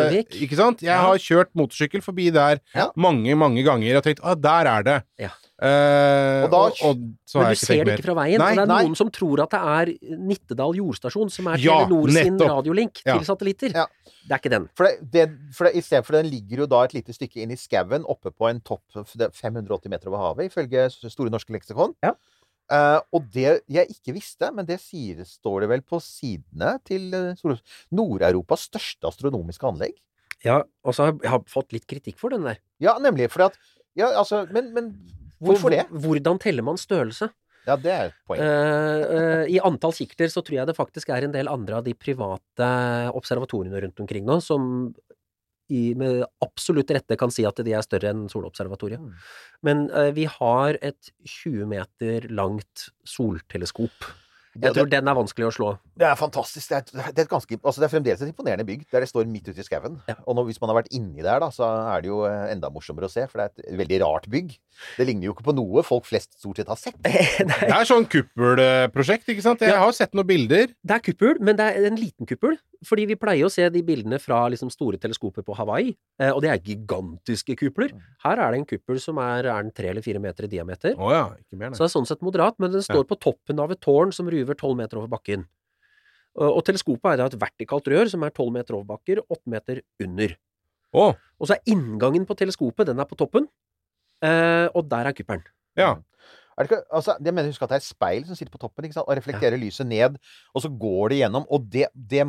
Ikke sant? Jeg har kjørt motorsykkel forbi der Ja. mange, mange ganger og tenkt ah, der er det. Ja. Eh, Og da- og, og så Men du ikke ser det mer. ikke fra veien. Nei, og det er nei. noen som tror at det er Nittedal jordstasjon, som er Ja, Telenor sin radiolink Ja. til satellitter. Ja. Det er ikke den. For, det, det, for det, i stedet for den ligger jo da et lite stykke inn i skauen, oppe på en topp er 580 meter over havet, ifølge Store norske leksikon. Ja. Uh, og det jeg ikke visste, men det sier, står det vel på sidene til eh, Nord-Europas største astronomiske anlegg. Ja, og så har jeg fått litt kritikk for den der. Ja, nemlig. For at Ja, altså Men, men hvorfor det? Hvordan teller man størrelse? Ja, det er et poeng. Uh, uh, I antall kikkerter så tror jeg det faktisk er en del andre av de private observatoriene rundt omkring nå som i, med absolutt rette kan si at de er større enn Solobservatoriet. Mm. Men uh, vi har et 20 meter langt solteleskop. Jeg tror den er vanskelig å slå. Det er fantastisk. Det er, det er, ganske, altså det er fremdeles et imponerende bygg der det står midt ute i skauen. Ja. Og når, hvis man har vært inni der, da, så er det jo eh, enda morsommere å se, for det er et veldig rart bygg. Det ligner jo ikke på noe folk flest stort sett har sett. Det er sånn kuppelprosjekt, ikke sant? Jeg Ja. har sett noen bilder. Det er kuppel, men det er en liten kuppel. Fordi vi pleier å se de bildene fra liksom store teleskoper på Hawaii, eh, og det er gigantiske kupler. Her er det en kuppel som er, er tre eller fire meter i diameter. Oh ja, ikke mer, Så det er sånn sett moderat, men den står på toppen av et tårn som ruver tolv meter over bakken. Og, og teleskopet er da et vertikalt rør som er tolv meter over bakker, åtte meter under. Oh. Og så er inngangen på teleskopet, den er på toppen, eh, og der er kuppelen. ja. Det ikke, altså, jeg mener, Husk at det er et speil som sitter på toppen og reflekterer lyset ned. Og så går det gjennom, og det, det,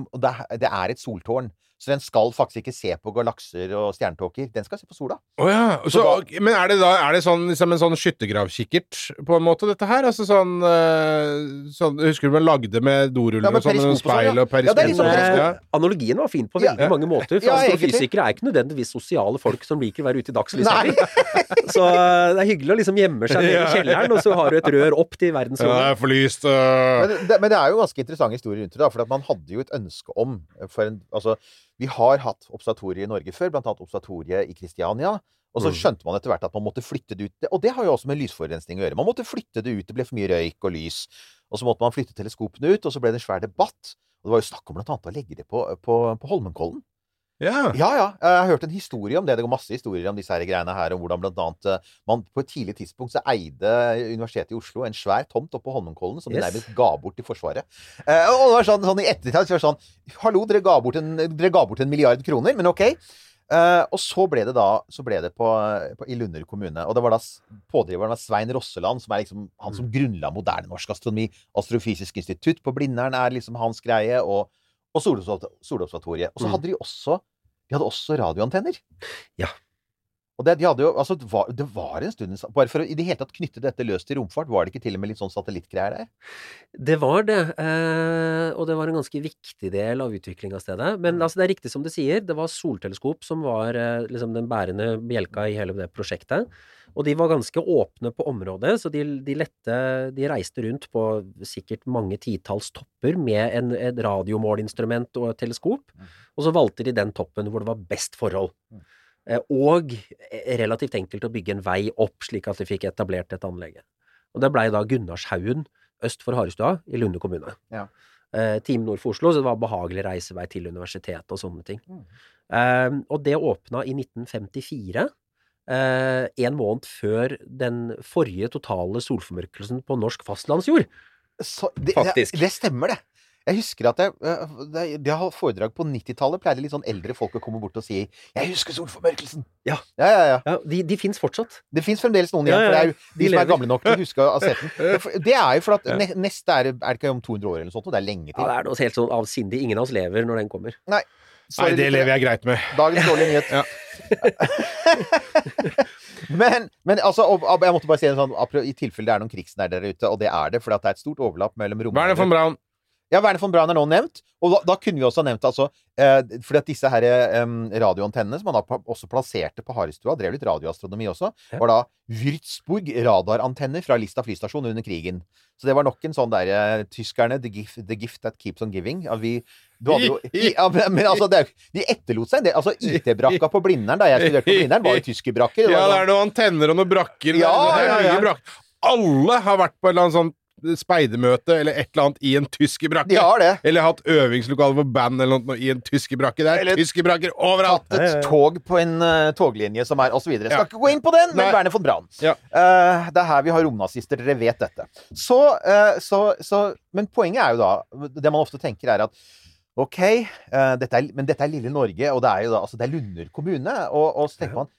det er et soltårn. Så den skal faktisk ikke se på galakser og stjernetåker. Den skal se på sola. Oh, ja. Så, Så men er det da er det sånn, liksom en sånn skyttergravkikkert, på en måte, dette her? Altså sånn, eh, sånn Husker du man lagde med doruller Ja, og sånn, og sånn, speil ja. og er periskop? Ja, liksom, ja. eh, analogien var fin på Ja. veldig mange måter. For Ja, astrofysikere er ikke nødvendigvis sosiale folk som liker å være ute i dagslyset. Så eh, det er hyggelig å liksom gjemme seg ned i kjelleren, og så har du et rør opp til Ja, det er forlyst. Uh... Men det, men det er jo ganske interessante historier rundt det. da, For at man hadde jo et ønske om for en, altså, Vi har hatt observatorier i Norge før, annet observatoriet i Kristiania. Og så Mm. skjønte man etter hvert at man måtte flytte det ut. Og det har jo også med lysforurensning å gjøre. Man måtte flytte det ut. Det ble for mye røyk og lys. Og så måtte man flytte teleskopene ut, og så ble det en svær debatt. Og det var jo snakk om annet å legge det på, på, på Holmenkollen. Ja. Ja, ja. Jeg har hørt en historie om det. Det går masse historier om disse her greiene her, om hvordan blant annet eh, man på et tidlig tidspunkt så eide Universitetet i Oslo en svær tomt oppe på Holmenkollen som de nærmest ga bort til Forsvaret. Eh, og det var sånn, sånn i ettertid så var det sånn Hallo, dere ga bort en, dere ga bort en milliard kroner, men ok. Eh, og så ble det da så ble det på, på, i Lunder kommune. Og det var da pådriveren var Svein Rosseland, som er liksom han som grunnla moderne norsk astronomi. Astrofysisk institutt på Blindern er liksom hans greie. Og, og solobservat- solobservatoriet. Og så Mm. hadde de også De hadde også radioantenner. Ja. Og det, de jo, altså, det, var, det var en stund Bare for å i det hele tatt knytte dette løst til romfart, var det ikke til og med litt sånn satellittgreier der? Det var det, eh, og det var en ganske viktig del av utviklinga av stedet. Men altså, det er riktig som du sier, det var solteleskop som var eh, liksom den bærende bjelka i hele det prosjektet. Og de var ganske åpne på området, så de, de lette De reiste rundt på sikkert mange titalls topper med en, et radiomålinstrument og et teleskop, og så valgte de den toppen hvor det var best forhold. Eh, Og eh, relativt enkelt å bygge en vei opp, slik at de fikk etablert dette anlegget. Og det blei da Gunnarshaugen øst for Harestua i Lunde kommune. Ja. Eh, time nord for Oslo, så det var behagelig reisevei til universitetet og sånne ting. Eh, og det åpna i 1954. Eh, en måned før den forrige totale solformørkelsen på norsk fastlandsjord. Så, det, Faktisk. Det, det stemmer, det. Jeg husker at jeg, øh, det- det har foredrag på 90-tallet, pleide litt sånn eldre folk å komme bort og si 'Jeg husker solformørkelsen'. Ja. Ja, ja, ja. Ja, de de fins fortsatt. Det fins fremdeles noen Ja, igjen, ja, for det er jo de de som er gamle nok til å huske å ha sett den. Det er jo for at Ja. ne neste er, er det ikke om 200 år eller noe sånt, og det er lenge til. Ja, det er noe helt sånn avsindig. Ingen av oss lever når den kommer. Nei, Sorry, det lever jeg greit med. Dagens dårlige nyhet. Ja. men, men altså, jeg måtte bare si en sånn I tilfelle det er noen krigsnerder der ute, og det er det, for det er et stort overlapp mellom Werner von Braun. Ja, Werner von Braun er nå nevnt. Og da, da kunne vi også ha nevnt altså eh, Fordi at disse her eh, radioantennene som han da også plasserte på Harestua, drev litt radioastronomi også, Ja. var da Würzburg radarantenner fra Lista flystasjon under krigen. Så det var nok en sånn derre Tyskerne the gift, the gift that keeps on giving. Ja, vi jo, i, ja, men altså, det er, de etterlot seg en del. Altså, IT-brakka på Blindern, da jeg studerte på Blindern, var jo tyskerbrakker. Ja, det er noen antenner og noen brakker. Ja, det er ja, mye ja. brak- Alle har vært på et eller annet sånt speidermøte eller et eller annet i en tyskerbrakke. De har det. Eller hatt øvingslokale for band eller noe i en tyskerbrakke. Det er tyskerbrakker overalt! Tatt et tog på en uh, toglinje som er videre. Skal Ja. ikke gå inn på den, men Nei. Werner von Braun. Ja. Uh, det er her vi har romnazister. Dere vet dette. Så, uh, så, så Men poenget er jo da Det man ofte tenker, er at OK, eh, dette er, men dette er lille Norge, og det er jo da altså det er Lunder kommune. Og, og så tenker man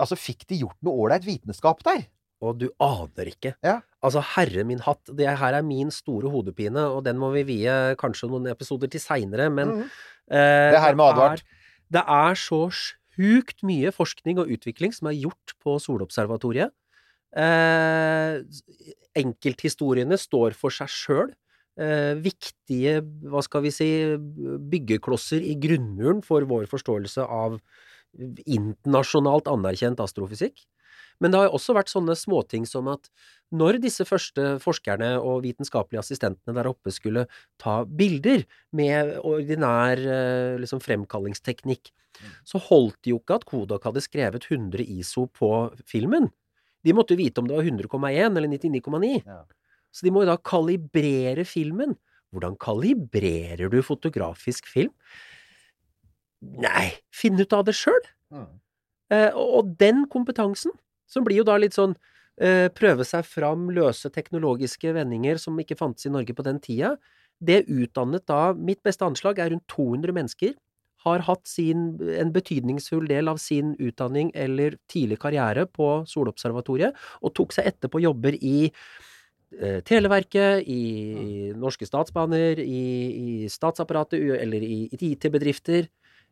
Altså, fikk de gjort noe ålreit vitenskap der? Og du aner ikke. Ja. Altså, herre min hatt, det her er min store hodepine, og den må vi vie kanskje noen episoder til seinere, men mm. eh, Det er med advart. Det er så sjukt mye forskning og utvikling som er gjort på Solobservatoriet. Eh, enkelthistoriene står for seg sjøl. Eh, viktige, hva skal vi si, byggeklosser i grunnmuren for vår forståelse av internasjonalt anerkjent astrofysikk. Men det har også vært sånne småting som at når disse første forskerne og vitenskapelige assistentene der oppe skulle ta bilder med ordinær eh, liksom fremkallingsteknikk, så holdt det jo ikke at Kodak hadde skrevet 100 ISO på filmen. De måtte jo vite om det var 100,1 eller 99,9. Ja. Så de må jo da kalibrere filmen. Hvordan kalibrerer du fotografisk film? Nei, finn ut av det sjøl! Mm. Eh, og, og den kompetansen, som blir jo da litt sånn eh, prøve seg fram, løse teknologiske vendinger som ikke fantes i Norge på den tida, det utdannet da Mitt beste anslag er rundt 200 mennesker. Har hatt sin, en betydningsfull del av sin utdanning eller tidlig karriere på Solobservatoriet, og tok seg etterpå jobber i eh, Televerket, i Norske Statsbaner, i, i statsapparatet eller i, i IT-bedrifter.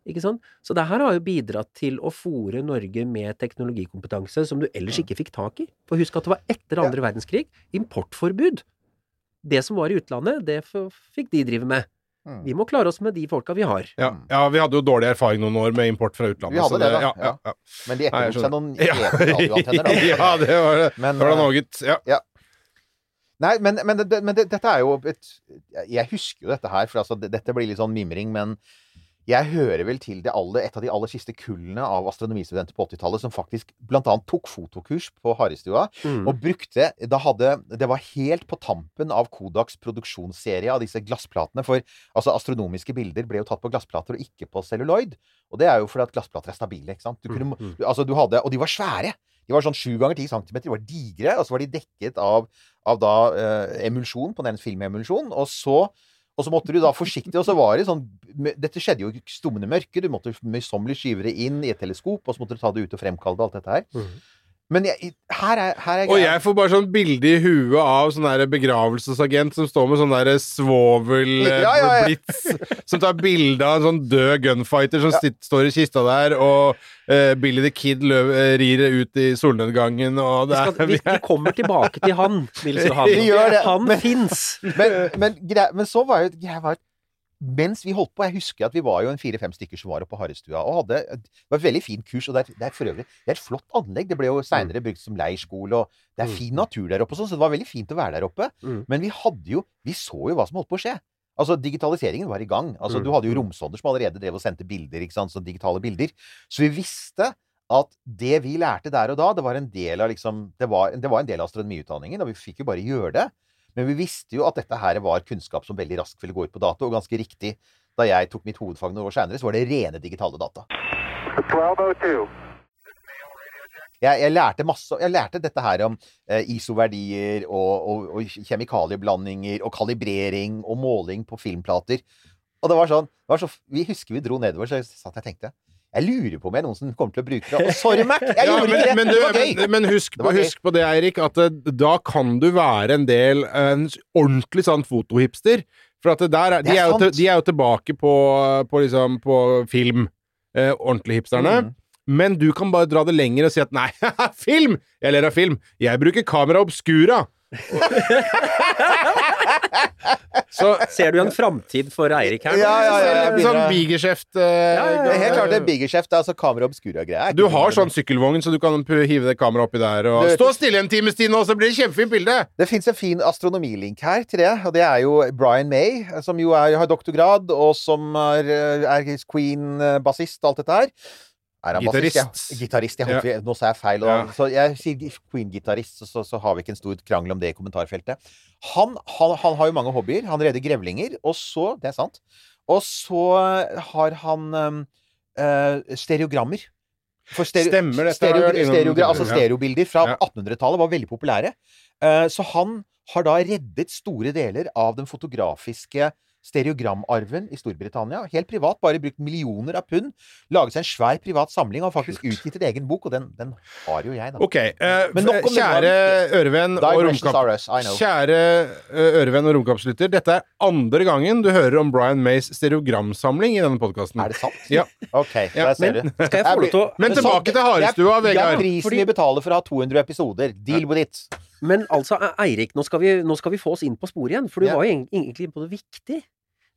Ikke sant? Så det her har jo bidratt til å fòre Norge med teknologikompetanse som du ellers ikke fikk tak i. For husk at det var etter andre verdenskrig importforbud. Det som var i utlandet, det fikk de drive med. Mm. Vi må klare oss med de folka vi har. Ja, ja, vi hadde jo dårlig erfaring noen år med import fra utlandet. Vi hadde så det, da. Ja, ja, ja. Men de etterlot seg noen radioantenner. da. ja, det var det. Men, Det var eh, noe. Ja. Nei, men, men, det, men dette er jo et Jeg husker jo dette her, for altså, dette blir litt sånn mimring, men jeg hører vel til det aller, et av de aller siste kullene av astronomistudenter på 80-tallet som faktisk annet tok fotokurs på Harestua. Mm. Og brukte da hadde, Det var helt på tampen av Kodaks produksjonsserie av disse glassplatene. For altså, astronomiske bilder ble jo tatt på glassplater og ikke på celluloid. Og det er jo fordi at glassplater er stabile. ikke sant? Du kunne, Mm, du- altså, du hadde, og de var svære. De var sånn 7 ganger 10 cm. De var digre. Og så var de dekket av, av da eh, emulsjon, på den filmemulsjon. Og så, og så måtte du da forsiktig Og så var det sånn Dette skjedde jo i stummende mørke. Du måtte møysommelig skyve det inn i et teleskop, og så måtte du ta det ut og fremkalle det, alt dette her. Mhm. Men jeg, her er, her er Og jeg får bare sånn bilde i huet av sånn der begravelsesagent som står med sånn der svovel-blitz, Ja, ja, ja. som tar bilde av en sånn død gunfighter som sitt, står i kista der, og uh, Billy the Kid løv, uh, rir ut i solnedgangen, og Vi, det skal, er vi, vi kommer tilbake til han, Nils Johan. Vi Han men- fins! Men, men, men så var jo greia var at mens vi holdt på Jeg husker at vi var jo en fire-fem stykker som var oppe på Harrestua. Og hadde, det var et veldig fint kurs. Og det er, det er for øvrig det er et flott anlegg. Det ble jo seinere brukt som leirskole. Og det er fin natur der oppe, og sånn, så det var veldig fint å være der oppe. Mm. Men vi hadde jo Vi så jo hva som holdt på å skje. Altså, Digitaliseringen var i gang. Altså, Mm. Du hadde jo romsonder som allerede drev og sendte bilder, ikke sant, så digitale bilder. Så vi visste at det vi lærte der og da, det var en del av liksom Det var, det var en del av astronomiutdanningen, og vi fikk jo bare gjøre det. Men vi visste jo at dette her var kunnskap som veldig raskt ville gå ut på dato, og ganske riktig. Da jeg tok mitt hovedfag noen år seinere, så var det rene digitale data. 1202. Jeg, jeg lærte masse Jeg lærte dette her om eh, ISO-verdier og, og, og kjemikalieblandinger og kalibrering og måling på filmplater. Og det var sånn det var så, Vi husker vi dro nedover, så jeg satt jeg tenkte Jeg lurer på om jeg er noen som kommer til å bruke det. Og sorry, Mac! Jeg Ja, gjorde men, ikke det! men, det du, var gøy! men, men husk, Det husk på det, Eirik, at eh, da kan du være en del en ordentlig sånn fotohipster. For at det der er, Det de, er er jo, til- de er jo tilbake på, på, liksom, på film, eh, ordentlig hipsterne. Mm. Men du kan bare dra det lenger og si at nei, film! Jeg ler av film. Jeg bruker kamera obscura. Så Ser du en framtid for Eirik her? Ja, Ja, ja, ja, sånn bigerskjeft uh, ja, ja, helt klart det er bigerskjeft. Er altså kamera obscura-greier. Du har sånn sykkelvogn, så du kan hive det kameraet oppi der og stå stille en times tid nå, så blir det kjempefint bilde! Det fins en fin astronomilink her til det, og det er jo Brian May, som jo er, har doktorgrad, og som er, er Queen-bassist og alt dette her. Er han? Gitarist. Ja. Gitarist. Håper, Nå sa jeg feil. Og, Ja. Så jeg sier Queen-gitarist, så, så, så har vi ikke en stor krangel om det i kommentarfeltet. Han, han, han har jo mange hobbyer. Han redder grevlinger, og så Det er sant. Og så har han eh, stereogrammer. Stereo, Stemmer, dette Stereo, stereo, altså stereobilder fra Ja. 1800-tallet var veldig populære. Uh, så han har da reddet store deler av den fotografiske stereogramarven i Storbritannia. Helt privat, bare brukt millioner av pund. Laget seg en svær privat samling og faktisk utgitt en egen bok, og den, den har jo jeg, da. Ok, uh, Men nok om kjære ørevenn og romkapslytter, eh, ørevenn og romkappslytter, dette er andre gangen du hører om Brian Mays stereogramsamling i denne podkasten. Er det sant? Ja. Ok, Ja, der ser men skal jeg få lov til å- Men tilbake til Harestua, Det er prisen vi betaler for å ha 200 episoder. Deal with it. Men altså, Eirik, nå skal, vi, nå skal vi få oss inn på sporet igjen, for du Ja. var jo egentlig inne på det viktig.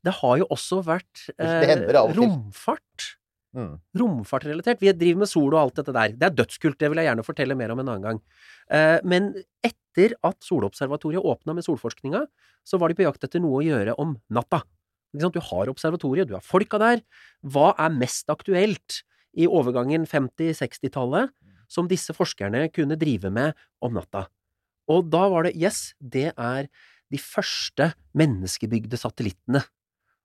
Det har jo også vært eh, romfart. Mm. Romfartrelatert. Vi driver med sol og alt dette der. Det er dødskult, det vil jeg gjerne fortelle mer om en annen gang. Eh, men etter at Solobservatoriet åpna med solforskninga, så var de på jakt etter noe å gjøre om natta. Du har observatoriet, du har folka der. Hva er mest aktuelt i overgangen 50-60-tallet som disse forskerne kunne drive med om natta? Og da var det yes, det er de første menneskebygde satellittene.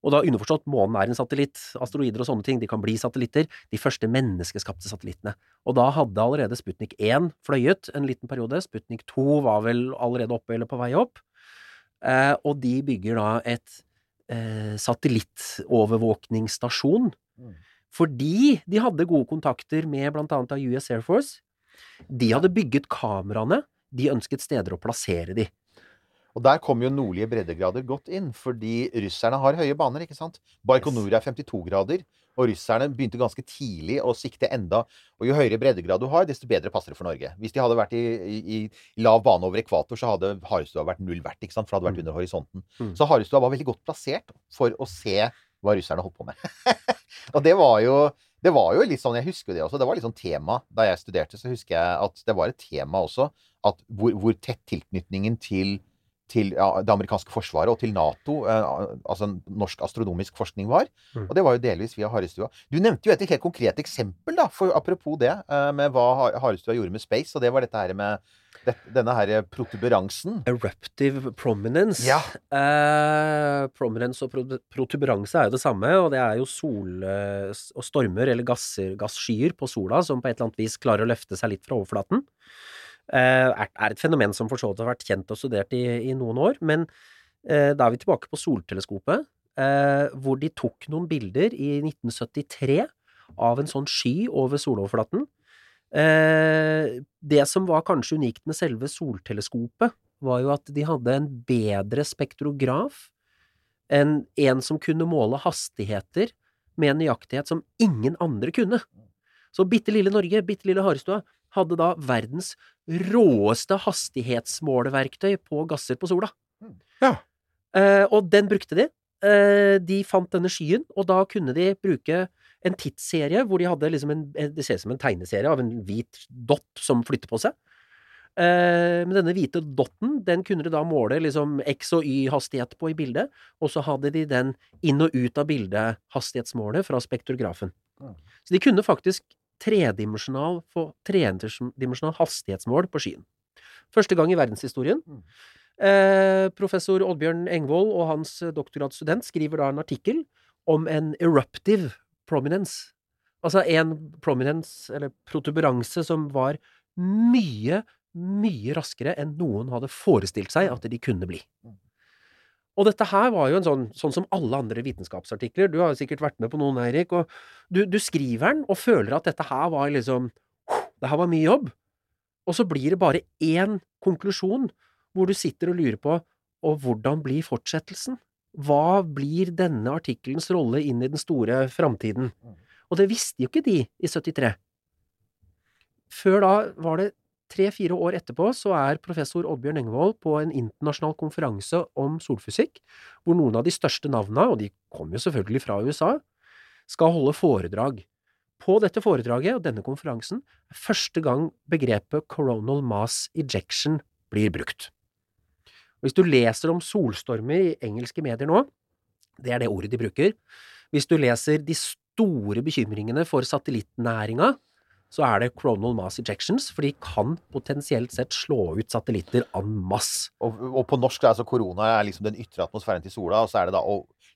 Og da underforstått, månen er en satellitt, asteroider og sånne ting, de kan bli satellitter, de første menneskeskapte satellittene. Og da hadde allerede Sputnik 1 fløyet en liten periode, Sputnik 2 var vel allerede oppe eller på vei opp, eh, og de bygger da et eh, satellittovervåkningsstasjon, Mm. fordi de hadde gode kontakter med blant annet av US Air Force. De hadde bygget kameraene, de ønsket steder å plassere de. Og der kommer jo nordlige breddegrader godt inn, fordi russerne har høye baner, ikke sant? Baikonur er 52 grader, og russerne begynte ganske tidlig å sikte enda Og jo høyere breddegrad du har, desto bedre passer det for Norge. Hvis de hadde vært i, i, i lav bane over ekvator, så hadde Harestua vært null verdt, ikke sant? For det hadde vært under horisonten. Mm. Så Harestua var veldig godt plassert for å se hva russerne holdt på med. og det var jo det var jo litt sånn, jeg husker det også, det var litt sånn tema da jeg studerte, så husker jeg at det var et tema også, at hvor, hvor tett tilknytningen til til ja, det amerikanske forsvaret og til Nato, eh, altså norsk astronomisk forskning, var. Mm. Og det var jo delvis via Harestua. Du nevnte jo et helt konkret eksempel, da, for apropos det, eh, med hva Ha- Harestua gjorde med space, og det var dette her med denne her protuberansen. Eruptive prominence. Ja. Eh, prominence og protuberanse er jo det samme, og det er jo sol eh, og stormer eller gasser, gasskyer på sola som på et eller annet vis klarer å løfte seg litt fra overflaten. Eh, er, et fenomen som for så vidt har vært kjent og studert i, i noen år, men eh, da er vi tilbake på solteleskopet, eh, hvor de tok noen bilder i 1973 av en sånn sky over soloverflaten. Eh, det som var kanskje unikt med selve solteleskopet, var jo at de hadde en bedre spektrograf enn en som kunne måle hastigheter med en nøyaktighet som ingen andre kunne. Så bitte lille Norge, bitte lille Harestua, hadde da verdens råeste hastighetsmåleverktøy på gasser på sola. Ja. Eh, og den brukte de. Eh, de fant denne skyen, og da kunne de bruke en tidsserie hvor de hadde liksom en Det ser ut som en tegneserie av en hvit dott som flytter på seg. Eh, men denne hvite dotten, den kunne de da måle liksom X og Y-hastighet på i bildet, og så hadde de den inn og ut av bildet-hastighetsmålet fra spektrografen. Så de kunne faktisk tredimensjonal, få tredimensjonal hastighetsmål på skyen. Første gang i verdenshistorien. Eh, professor Oddbjørn Engvold og hans doktorgradsstudent skriver da en artikkel om en eruptive prominence. Altså en prominence, eller protuberanse, som var mye, mye raskere enn noen hadde forestilt seg at de kunne bli. Og dette her var jo en sånn, sånn som alle andre vitenskapsartikler. Du har jo sikkert vært med på noen, Eirik, og du, du skriver den og føler at dette her var liksom Det her var mye jobb. Og så blir det bare én konklusjon hvor du sitter og lurer på og hvordan blir fortsettelsen? Hva blir denne artikkelens rolle inn i den store framtiden? Og det visste jo ikke de i 73. Før da var det tre-fire år etterpå så er professor Oddbjørn Engvold på en internasjonal konferanse om solfysikk, hvor noen av de største navna, og de kom jo selvfølgelig fra USA, skal holde foredrag. På dette foredraget og denne konferansen er første gang begrepet coronal mass ejection blir brukt. Hvis du leser om solstormer i engelske medier nå, det er det ordet de bruker, hvis du leser de store bekymringene for satellittnæringa, så er det chronal mass ejections, for de kan potensielt sett slå ut satellitter en masse. Og, og på norsk er altså korona er liksom den ytre atmosfæren til sola, og så er det da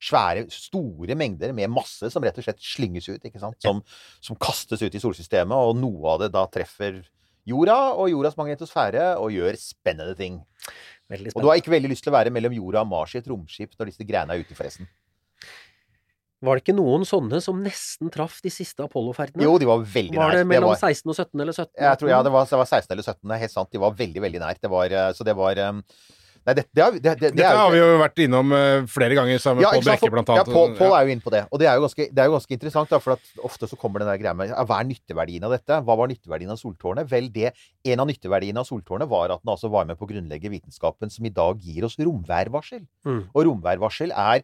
svære, store mengder med masse som rett og slett slynges ut, ikke sant? Som, som kastes ut i solsystemet, og noe av det da treffer jorda og jordas magnetosfære og gjør spennende ting. Og du har ikke veldig lyst til å være mellom jorda og Mars i et romskip når disse greiene er ute, forresten. Var det ikke noen sånne som nesten traff de siste Apollo-ferdene? Jo, de var veldig Var det mellom mellom var, 16 og 17 eller 17? jeg tror, ja, det var, det var 16 eller 17, det er helt sant. De var veldig, veldig nært. Det var, eh, så det var eh, Nei, det, det, det, det, det Dette er jo har vi jo vært innom eh, flere ganger sammen med Ja, Pål Brekke, blant Ja, annet. Pål Pål Ja. er jo inne på det. Og det er jo ganske, det er jo ganske interessant, da, for at ofte så kommer den der greia med hva er nytteverdien av dette? Hva var nytteverdien av soltårnet? Vel, det, en av nytteverdiene av soltårnet var at den altså var med på å grunnlegge vitenskapen som i dag gir oss romværvarsel. Mm. Og romværvarsel er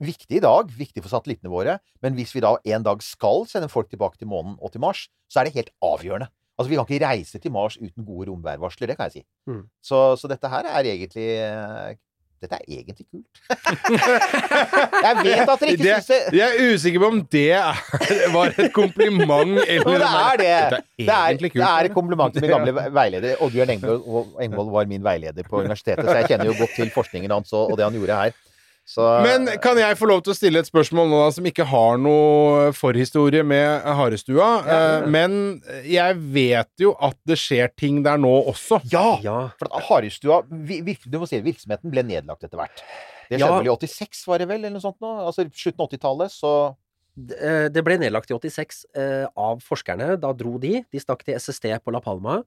viktig i dag, viktig for satellittene våre, men hvis vi da en dag skal sende folk tilbake til månen og til Mars, så er det helt avgjørende. Altså, Vi kan ikke reise til Mars uten gode romværvarsler, det kan jeg si. Mm. Så, så dette her er egentlig eh, Dette er egentlig kult. jeg vet at dere ikke Det, syns det jeg er usikker på om det er, var et kompliment eller Men det er det. Det er, egentlig kult. det er et kompliment til min gamle veileder. Oddbjørn Engvold, var min veileder på universitetet, så jeg kjenner jo godt til forskningen hans og det han gjorde her. Så, Men kan jeg få lov til å stille et spørsmål nå da, som ikke har noe forhistorie med Harestua? Eh, Men jeg vet jo at det skjer ting der nå også. Ja! Ja. For at Harestua vi- Du må si Virksomheten ble nedlagt etter hvert. Det skjedde Ja. vel i 86, var det vel? Eller noe sånt nå? Altså slutten av 80-tallet, så Eh, Det ble nedlagt i 86 eh, av forskerne. Da dro de. De stakk til SST på La Palma.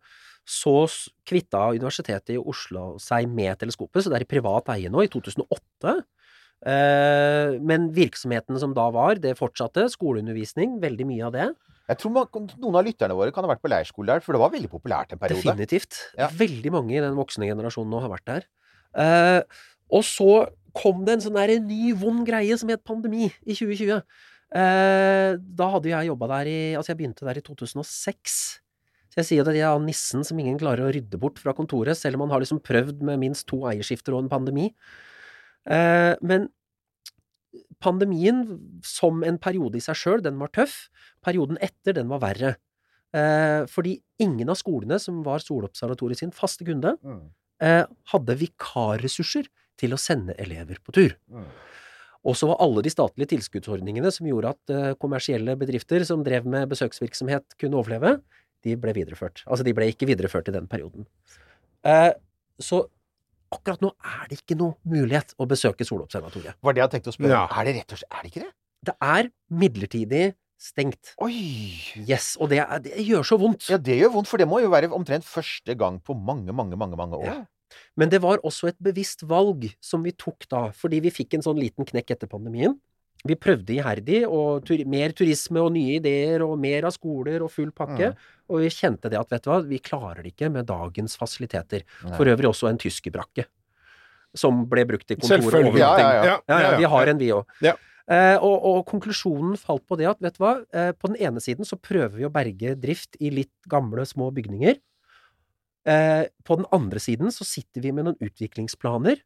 Så kvitta Universitetet i Oslo seg med teleskopet, så det er i privat eie nå, i 2008. Eh, Men virksomheten som da var, det fortsatte. Skoleundervisning, veldig mye av det. Jeg tror man, noen av lytterne våre kan ha vært på leirskole der, for det var veldig populært en periode. Definitivt. Ja. Veldig mange i den voksne generasjonen nå har vært der. Eh, og så kom det en sånn der ny, vond greie som het pandemi i 2020. Eh, da hadde jeg jobba der i Altså, jeg begynte der i 2006. Så jeg sier at jeg er nissen som ingen klarer å rydde bort fra kontoret, selv om man har liksom prøvd med minst to eierskifter og en pandemi. Eh, men pandemien som en periode i seg sjøl, den var tøff. Perioden etter, den var verre. Eh, fordi ingen av skolene som var Solobservatoriet sin faste kunde, Mm. eh, hadde vikarressurser til å sende elever på tur. Mm. Og så var alle de statlige tilskuddsordningene som gjorde at kommersielle bedrifter som drev med besøksvirksomhet kunne overleve, de ble videreført. Altså, de ble ikke videreført i den perioden. Så akkurat nå er det ikke noe mulighet å besøke Solobservatoriet. Var det jeg tenkte å spørre. Ja. Er det rett og slett Er det ikke det? Det er midlertidig stengt. Oi! Yes, og det, er, det gjør så vondt. Ja, det gjør vondt, for det må jo være omtrent første gang på mange, mange, mange, mange år. Ja. Men det var også et bevisst valg som vi tok da, fordi vi fikk en sånn liten knekk etter pandemien. Vi prøvde iherdig, og tur mer turisme og nye ideer og mer av skoler og full pakke. Mm. Og vi kjente det at, vet du hva, vi klarer det ikke med dagens fasiliteter. Nei. For øvrig også en tyskerbrakke. Som ble brukt i kontoret. Selvfølgelig. Ja, ja, ja. Ja, ja, vi har en, vi òg. Eh, og, og konklusjonen falt på det at, vet du hva, eh, på den ene siden så prøver vi å berge drift i litt gamle, små bygninger. Eh, på den andre siden så sitter vi med noen utviklingsplaner,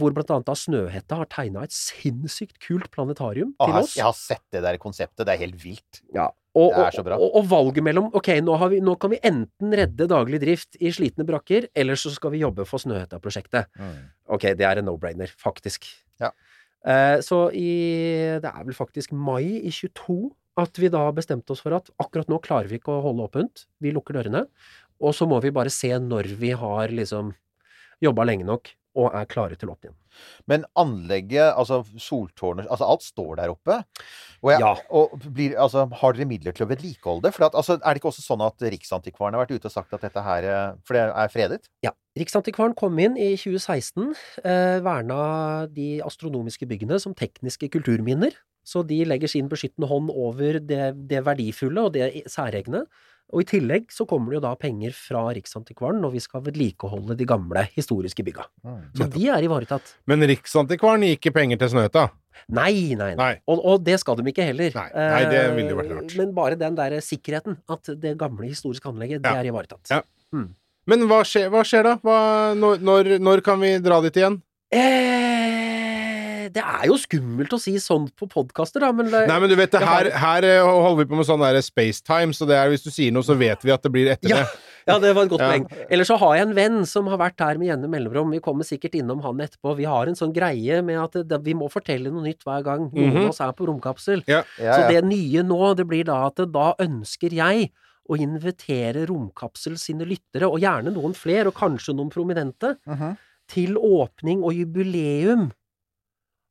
hvor blant annet da Snøhetta har tegna et sinnssykt kult planetarium Å, til oss. jeg har sett det der konseptet. Det er helt vilt. Ja. Og, Det er så bra. Og, og, og valget mellom Ok, nå, har vi, nå kan vi enten redde daglig drift i slitne brakker, eller så skal vi jobbe for Snøhetta-prosjektet. Ok, det er en no-brainer, faktisk. Ja. Eh, så i Det er vel faktisk mai i 22 at vi da bestemte oss for at akkurat nå klarer vi ikke å holde åpent. Vi lukker dørene. Og så må vi bare se når vi har liksom jobba lenge nok og er klare til åpne igjen. Men anlegget, altså soltårnet Altså alt står der oppe. Og, jeg, Ja. og blir, altså, har dere midler til å vedlikeholde det? For at, altså, er det ikke også sånn at Riksantikvaren har vært ute og sagt at dette her eh, For det er fredet? Ja. Riksantikvaren kom inn i 2016, eh, verna de astronomiske byggene som tekniske kulturminner. Så de legger sin beskyttende hånd over det, det verdifulle og det særegne. Og i tillegg så kommer det jo da penger fra Riksantikvaren når vi skal vedlikeholde de gamle historiske bygga. Så de er ivaretatt. Men Riksantikvaren gir ikke penger til Snøhetta. Nei, nei, nei. Og, og det skal de ikke heller. Nei, nei, det Eh, ville jo vært rart. Men bare den der sikkerheten, at det gamle historiske anlegget, det Ja. er ivaretatt. Ja. Men hva skjer, hva skjer da? Hva, når, når, når kan vi dra dit igjen? Eh, det er jo skummelt å si sånn på podkaster, da, men det, Nei, men du vet, det, her, her eh, holder vi på med sånn der spacetime, så det er, hvis du sier noe, så vet vi at det blir etter Ja. det. Ja, det var et godt Ja. poeng. Eller så har jeg en venn som har vært her med jevne mellomrom. Vi kommer sikkert innom han etterpå. Vi har en sånn greie med at det, vi må fortelle noe nytt hver gang noen Mhm. av oss er på romkapsel. Ja. Ja, Så det nye nå, det blir da at da ønsker jeg å invitere Romkapsel sine lyttere, og gjerne noen flere, og kanskje noen prominente, Mhm. til åpning og jubileum.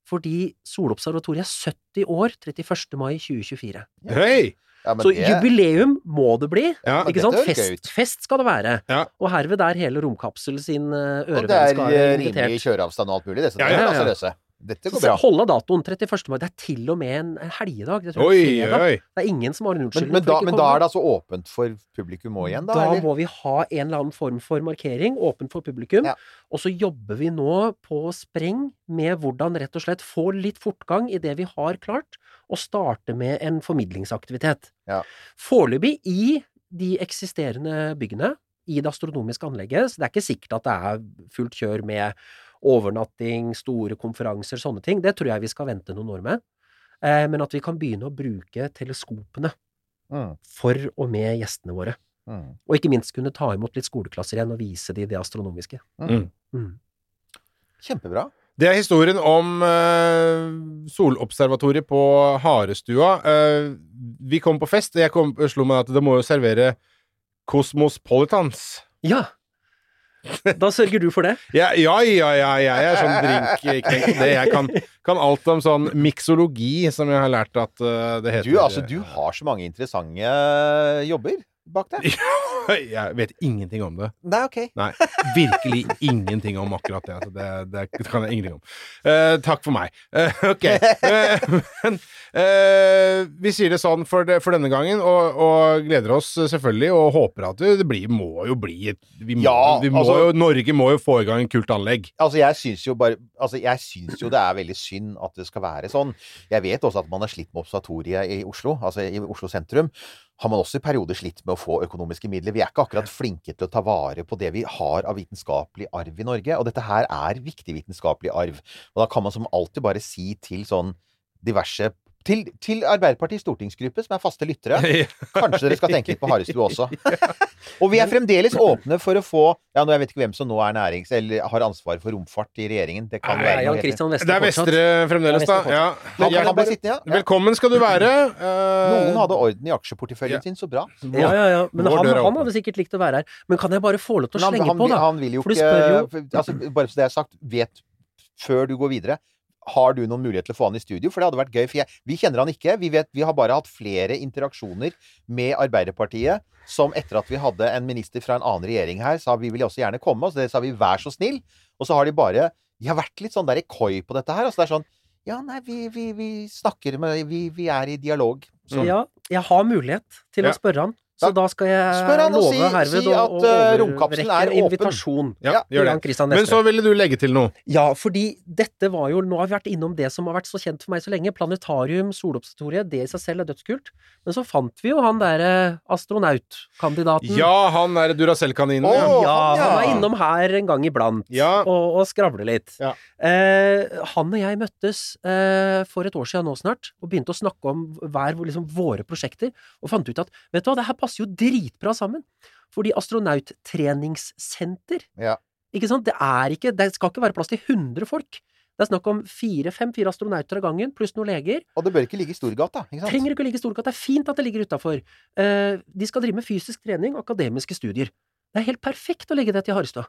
Fordi Solobservatoriet er 70 år 31. mai 2024. Hei! Ja, men Så det- jubileum må det bli. Ja, ikke sant? Fest, fest skal det være. Ja. Og herved er hele Romkapsel sin uh, Og det er eh, rimelig kjøreavstand og alt mulig, det. Så Ja, det ja, kan ja. Dette går bra. Holde datoen. 31. mai. Det er til og med en helgedag. Det Oi, oi. Det er ingen som har en Men, unnskyldning men, da, for ikke men da er det altså åpent for publikum òg igjen, da? Da eller? må vi ha en eller annen form for markering, Åpent for publikum. Ja. Og så jobber vi nå på spreng med hvordan rett og slett få litt fortgang i det vi har klart, og starte med en formidlingsaktivitet. Ja. Foreløpig i de eksisterende byggene, i det astronomiske anlegget, så det er ikke sikkert at det er fullt kjør med overnatting, store konferanser, sånne ting. Det tror jeg vi skal vente noen år med. Eh, men at vi kan begynne å bruke teleskopene Mm, for og med gjestene våre. mm. Og ikke minst kunne ta imot litt skoleklasser igjen og vise de det astronomiske. Mm. Mm. Kjempebra. Det er historien om uh, solobservatoriet på Harestua. Uh, vi kom på fest, og jeg kom, slo meg at det må jo servere Cosmospolitans. Ja! Da sørger du for det. Ja, ja, ja, ja, jeg er sånn drink det. Jeg kan, kan alt om sånn miksologi, som jeg har lært at eh, det heter. Du, altså, du har så mange interessante jobber bak deg. Jeg vet ingenting om det. Nei, ok. Nei, virkelig ingenting om akkurat det. Altså, det, det kan jeg ingenting om. Uh, takk for meg. Uh, ok. Uh, men vi sier det sånn for, det, for denne gangen, og, og gleder oss selvfølgelig, og håper at det, det blir, må jo bli et vi må, Ja, vi må altså- jo, Norge må jo få i gang en kult anlegg. Altså, jeg syns jo bare Altså, jeg syns jo det er veldig synd at det skal være sånn. Jeg vet også at man har slitt med observatoriet i Oslo, altså i Oslo sentrum. Har man også i perioder slitt med å få økonomiske midler. Vi er ikke akkurat flinke til å ta vare på det vi har av vitenskapelig arv i Norge. Og dette her er viktig vitenskapelig arv. Og da kan man som alltid bare si til sånn diverse til, til Arbeiderpartiets stortingsgruppe, som er faste lyttere. Kanskje dere skal tenke litt på Harestua også. Og vi er fremdeles åpne for å få Ja, nå jeg vet ikke hvem som nå er nærings... Eller har ansvar for romfart i regjeringen. Det kan Nei, være noe Christian Vestre Det er. Vestre fremdeles, da. Ja. Han, han, han ble sittende, ja. Velkommen skal du være. Uh... Noen hadde orden i aksjeporteføljen Ja. sin, så bra. Ja, ja, ja. Men han, han hadde sikkert likt å være her. Men kan jeg bare få lov til å slenge han, på, da? han vil jo For du ikke spør jo for- altså, Bare så det er sagt, vet før du går videre har du noen mulighet til å få han i studio? For det hadde vært gøy. For jeg, vi kjenner han ikke. Vi, vet, vi har bare hatt flere interaksjoner med Arbeiderpartiet som etter at vi hadde en minister fra en annen regjering her, sa vi vil også gjerne komme. Og så sa vi vær så snill. Og så har de bare De har vært litt sånn der i koi på dette her. Altså det er sånn Ja, nei, vi, vi, vi snakker med Vi, vi er i dialog. Så, Ja, jeg har mulighet til Ja. å spørre han. Så Da- da skal jeg Spør han love si- herved si at, å eh, romkapselen er overrekke åpen. invitasjon. Ja, Ja, gjør det. Men så ville du legge til noe. Ja, fordi dette var jo Nå har vi vært innom det som har vært så kjent for meg så lenge. Planetarium, solobservatoriet. Det i seg selv er dødskult. Men så fant vi jo han derre astronautkandidaten. Ja, han derre Duracell-kaninen. Oh, ja. Han, ja. han er innom her en gang iblant Ja. og, og skravler litt. Ja. Eh, han og jeg møttes eh, for et år siden nå snart, og begynte å snakke om hver liksom, våre prosjekter, og fant ut at vet du hva, det her passer jo dritbra sammen. Fordi astronauttreningssenter Ja. ikke sant? Det, er ikke, det skal ikke være plass til 100 folk. Det er snakk om fire, fem-fire astronauter av gangen, pluss noen leger. Og det bør ikke ligge i Storgata. Ikke sant? Trenger ikke ligge i Storgata. Det er fint at det ligger utafor. Eh, de skal drive med fysisk trening og akademiske studier. Det er helt perfekt å legge det til Harstad.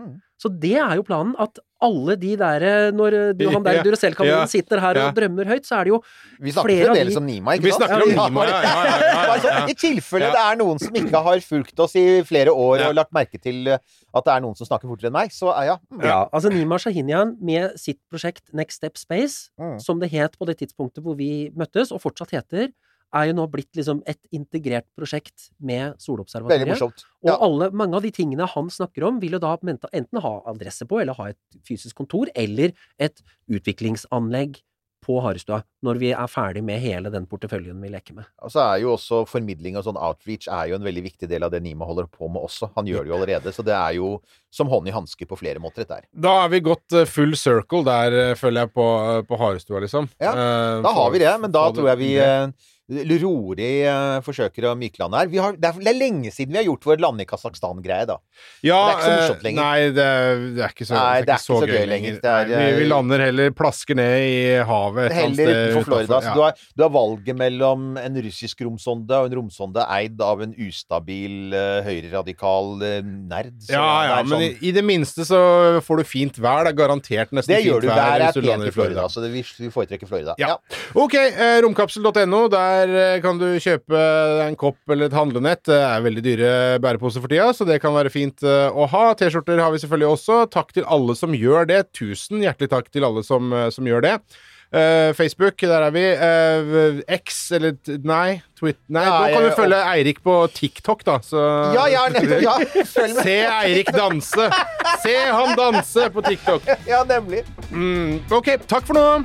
Mm. Så det er jo planen, at alle de der Når eh, han der Ja, Duracell-kaninen ja, sitter her ja. og drømmer høyt, så er det jo Vi snakker flere av fremdeles de- om Nima, ikke sant? Vi snakker om Ja, Nima, ja, ja, ja, ja, ja. Altså, I tilfelle Ja. det er noen som ikke har fulgt oss i flere år Ja. og lagt merke til eh, at det er noen som snakker fortere enn meg, så er ja. mm. Ja, altså Nima Shahinian med sitt prosjekt Next Step Space, Mm. som det het på det tidspunktet hvor vi møttes, og fortsatt heter, er jo nå blitt liksom et integrert prosjekt med solobservatoriet. Ja. Og alle, mange av de tingene han snakker om, vil jo da enten ha adresse på, eller ha et fysisk kontor, eller et utviklingsanlegg på Harestua, når vi er ferdig med hele den porteføljen vi leker med. Og så er jo også formidling og sånn outreach er jo en veldig viktig del av det Nima holder på med også. Han gjør det jo allerede, så det er jo som hånd i hanske på flere måter, dette her. Da er vi gått eh, full circle der, eh, føler jeg, på, eh, på Harestua, liksom. Ja, Da har vi det, men da tror jeg vi rolig eh, forsøker å myke landet her. Vi har, det, er, det er lenge siden vi har gjort vår lande i Kasakhstan-greie, da. Ja, det er ikke så eh, morsomt lenger. Nei, det, er- det er ikke så, Nei, det er ikke så gøy lenger. Det er, Nei, vi, eh, lander heller, plasker ned i havet et eller annet Heller sted utenfor Florida. Så du, har, du har valget mellom en russisk romsonde og en romsonde eid av en ustabil, uh, høyreradikal eh, nerd. Ja, ja, det er men i, sånn- i det minste så får du fint vær. Det er garantert nesten det fint gjør du. vær er pent i Florida, så det, vi, vi foretrekker Florida. Ja. Ok, eh, romkapsel.no. Der eh, kan du kjøpe en kopp eller et handlenett. Det er veldig dyre bæreposer for tida, så det kan være fint eh, å ha. T-skjorter har vi selvfølgelig også. Takk til alle som gjør det. Tusen hjertelig takk til alle som, eh, som gjør det. Uh, Facebook, der er vi. Uh, X, eller Nei, Twit... Nei, Ja, nå kan jeg- du følge Eirik på TikTok, da. Så Ja, ja, nettopp! Ja, følg med! Se Eirik danse! Se han danse på TikTok! Ja, nemlig. Mm, ok, takk for nå.